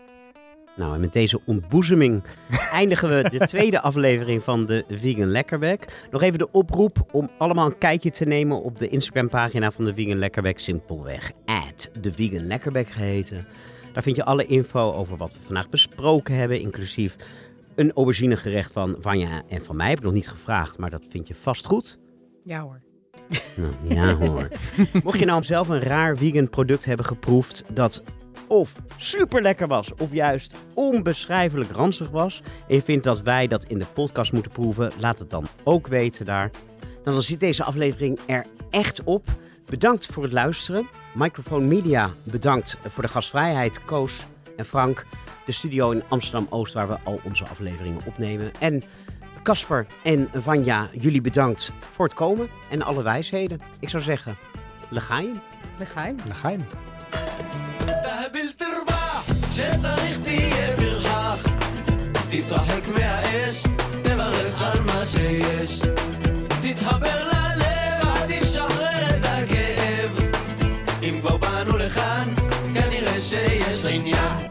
Nou, en met deze ontboezeming eindigen we de tweede aflevering van de Vegan Lekkerbek. Nog even de oproep om allemaal een kijkje te nemen op de Instagram-pagina van de Vegan Lekkerbek. Simpelweg at de Vegan Lekkerbek geheten. Daar vind je alle info over wat we vandaag besproken hebben, inclusief een auberginegerecht van Vanja en van mij. Heb ik nog niet gevraagd, maar dat vind je vast goed. Ja hoor. Nou, ja hoor. Mocht je nou zelf een raar vegan product hebben geproefd dat of super lekker was, of juist onbeschrijfelijk ranzig was, en je vindt dat wij dat in de podcast moeten proeven, laat het dan ook weten daar. Nou, dan zit deze aflevering er echt op. Bedankt voor het luisteren. Microphone Media, bedankt voor de gastvrijheid, Koos en Frank. De studio in Amsterdam-Oost, waar we al onze afleveringen opnemen. En Casper en Vanja, jullie bedankt voor het komen en alle wijsheden. Ik zou zeggen, legaim. Legaim. Legaim. שצריך תהיה פרחח תתרחק מהאש, תברך על מה שיש תתחבר ללב, עדיף שחרר את הכאב אם כבר באנו לכאן, כנראה שיש עניין יש עניין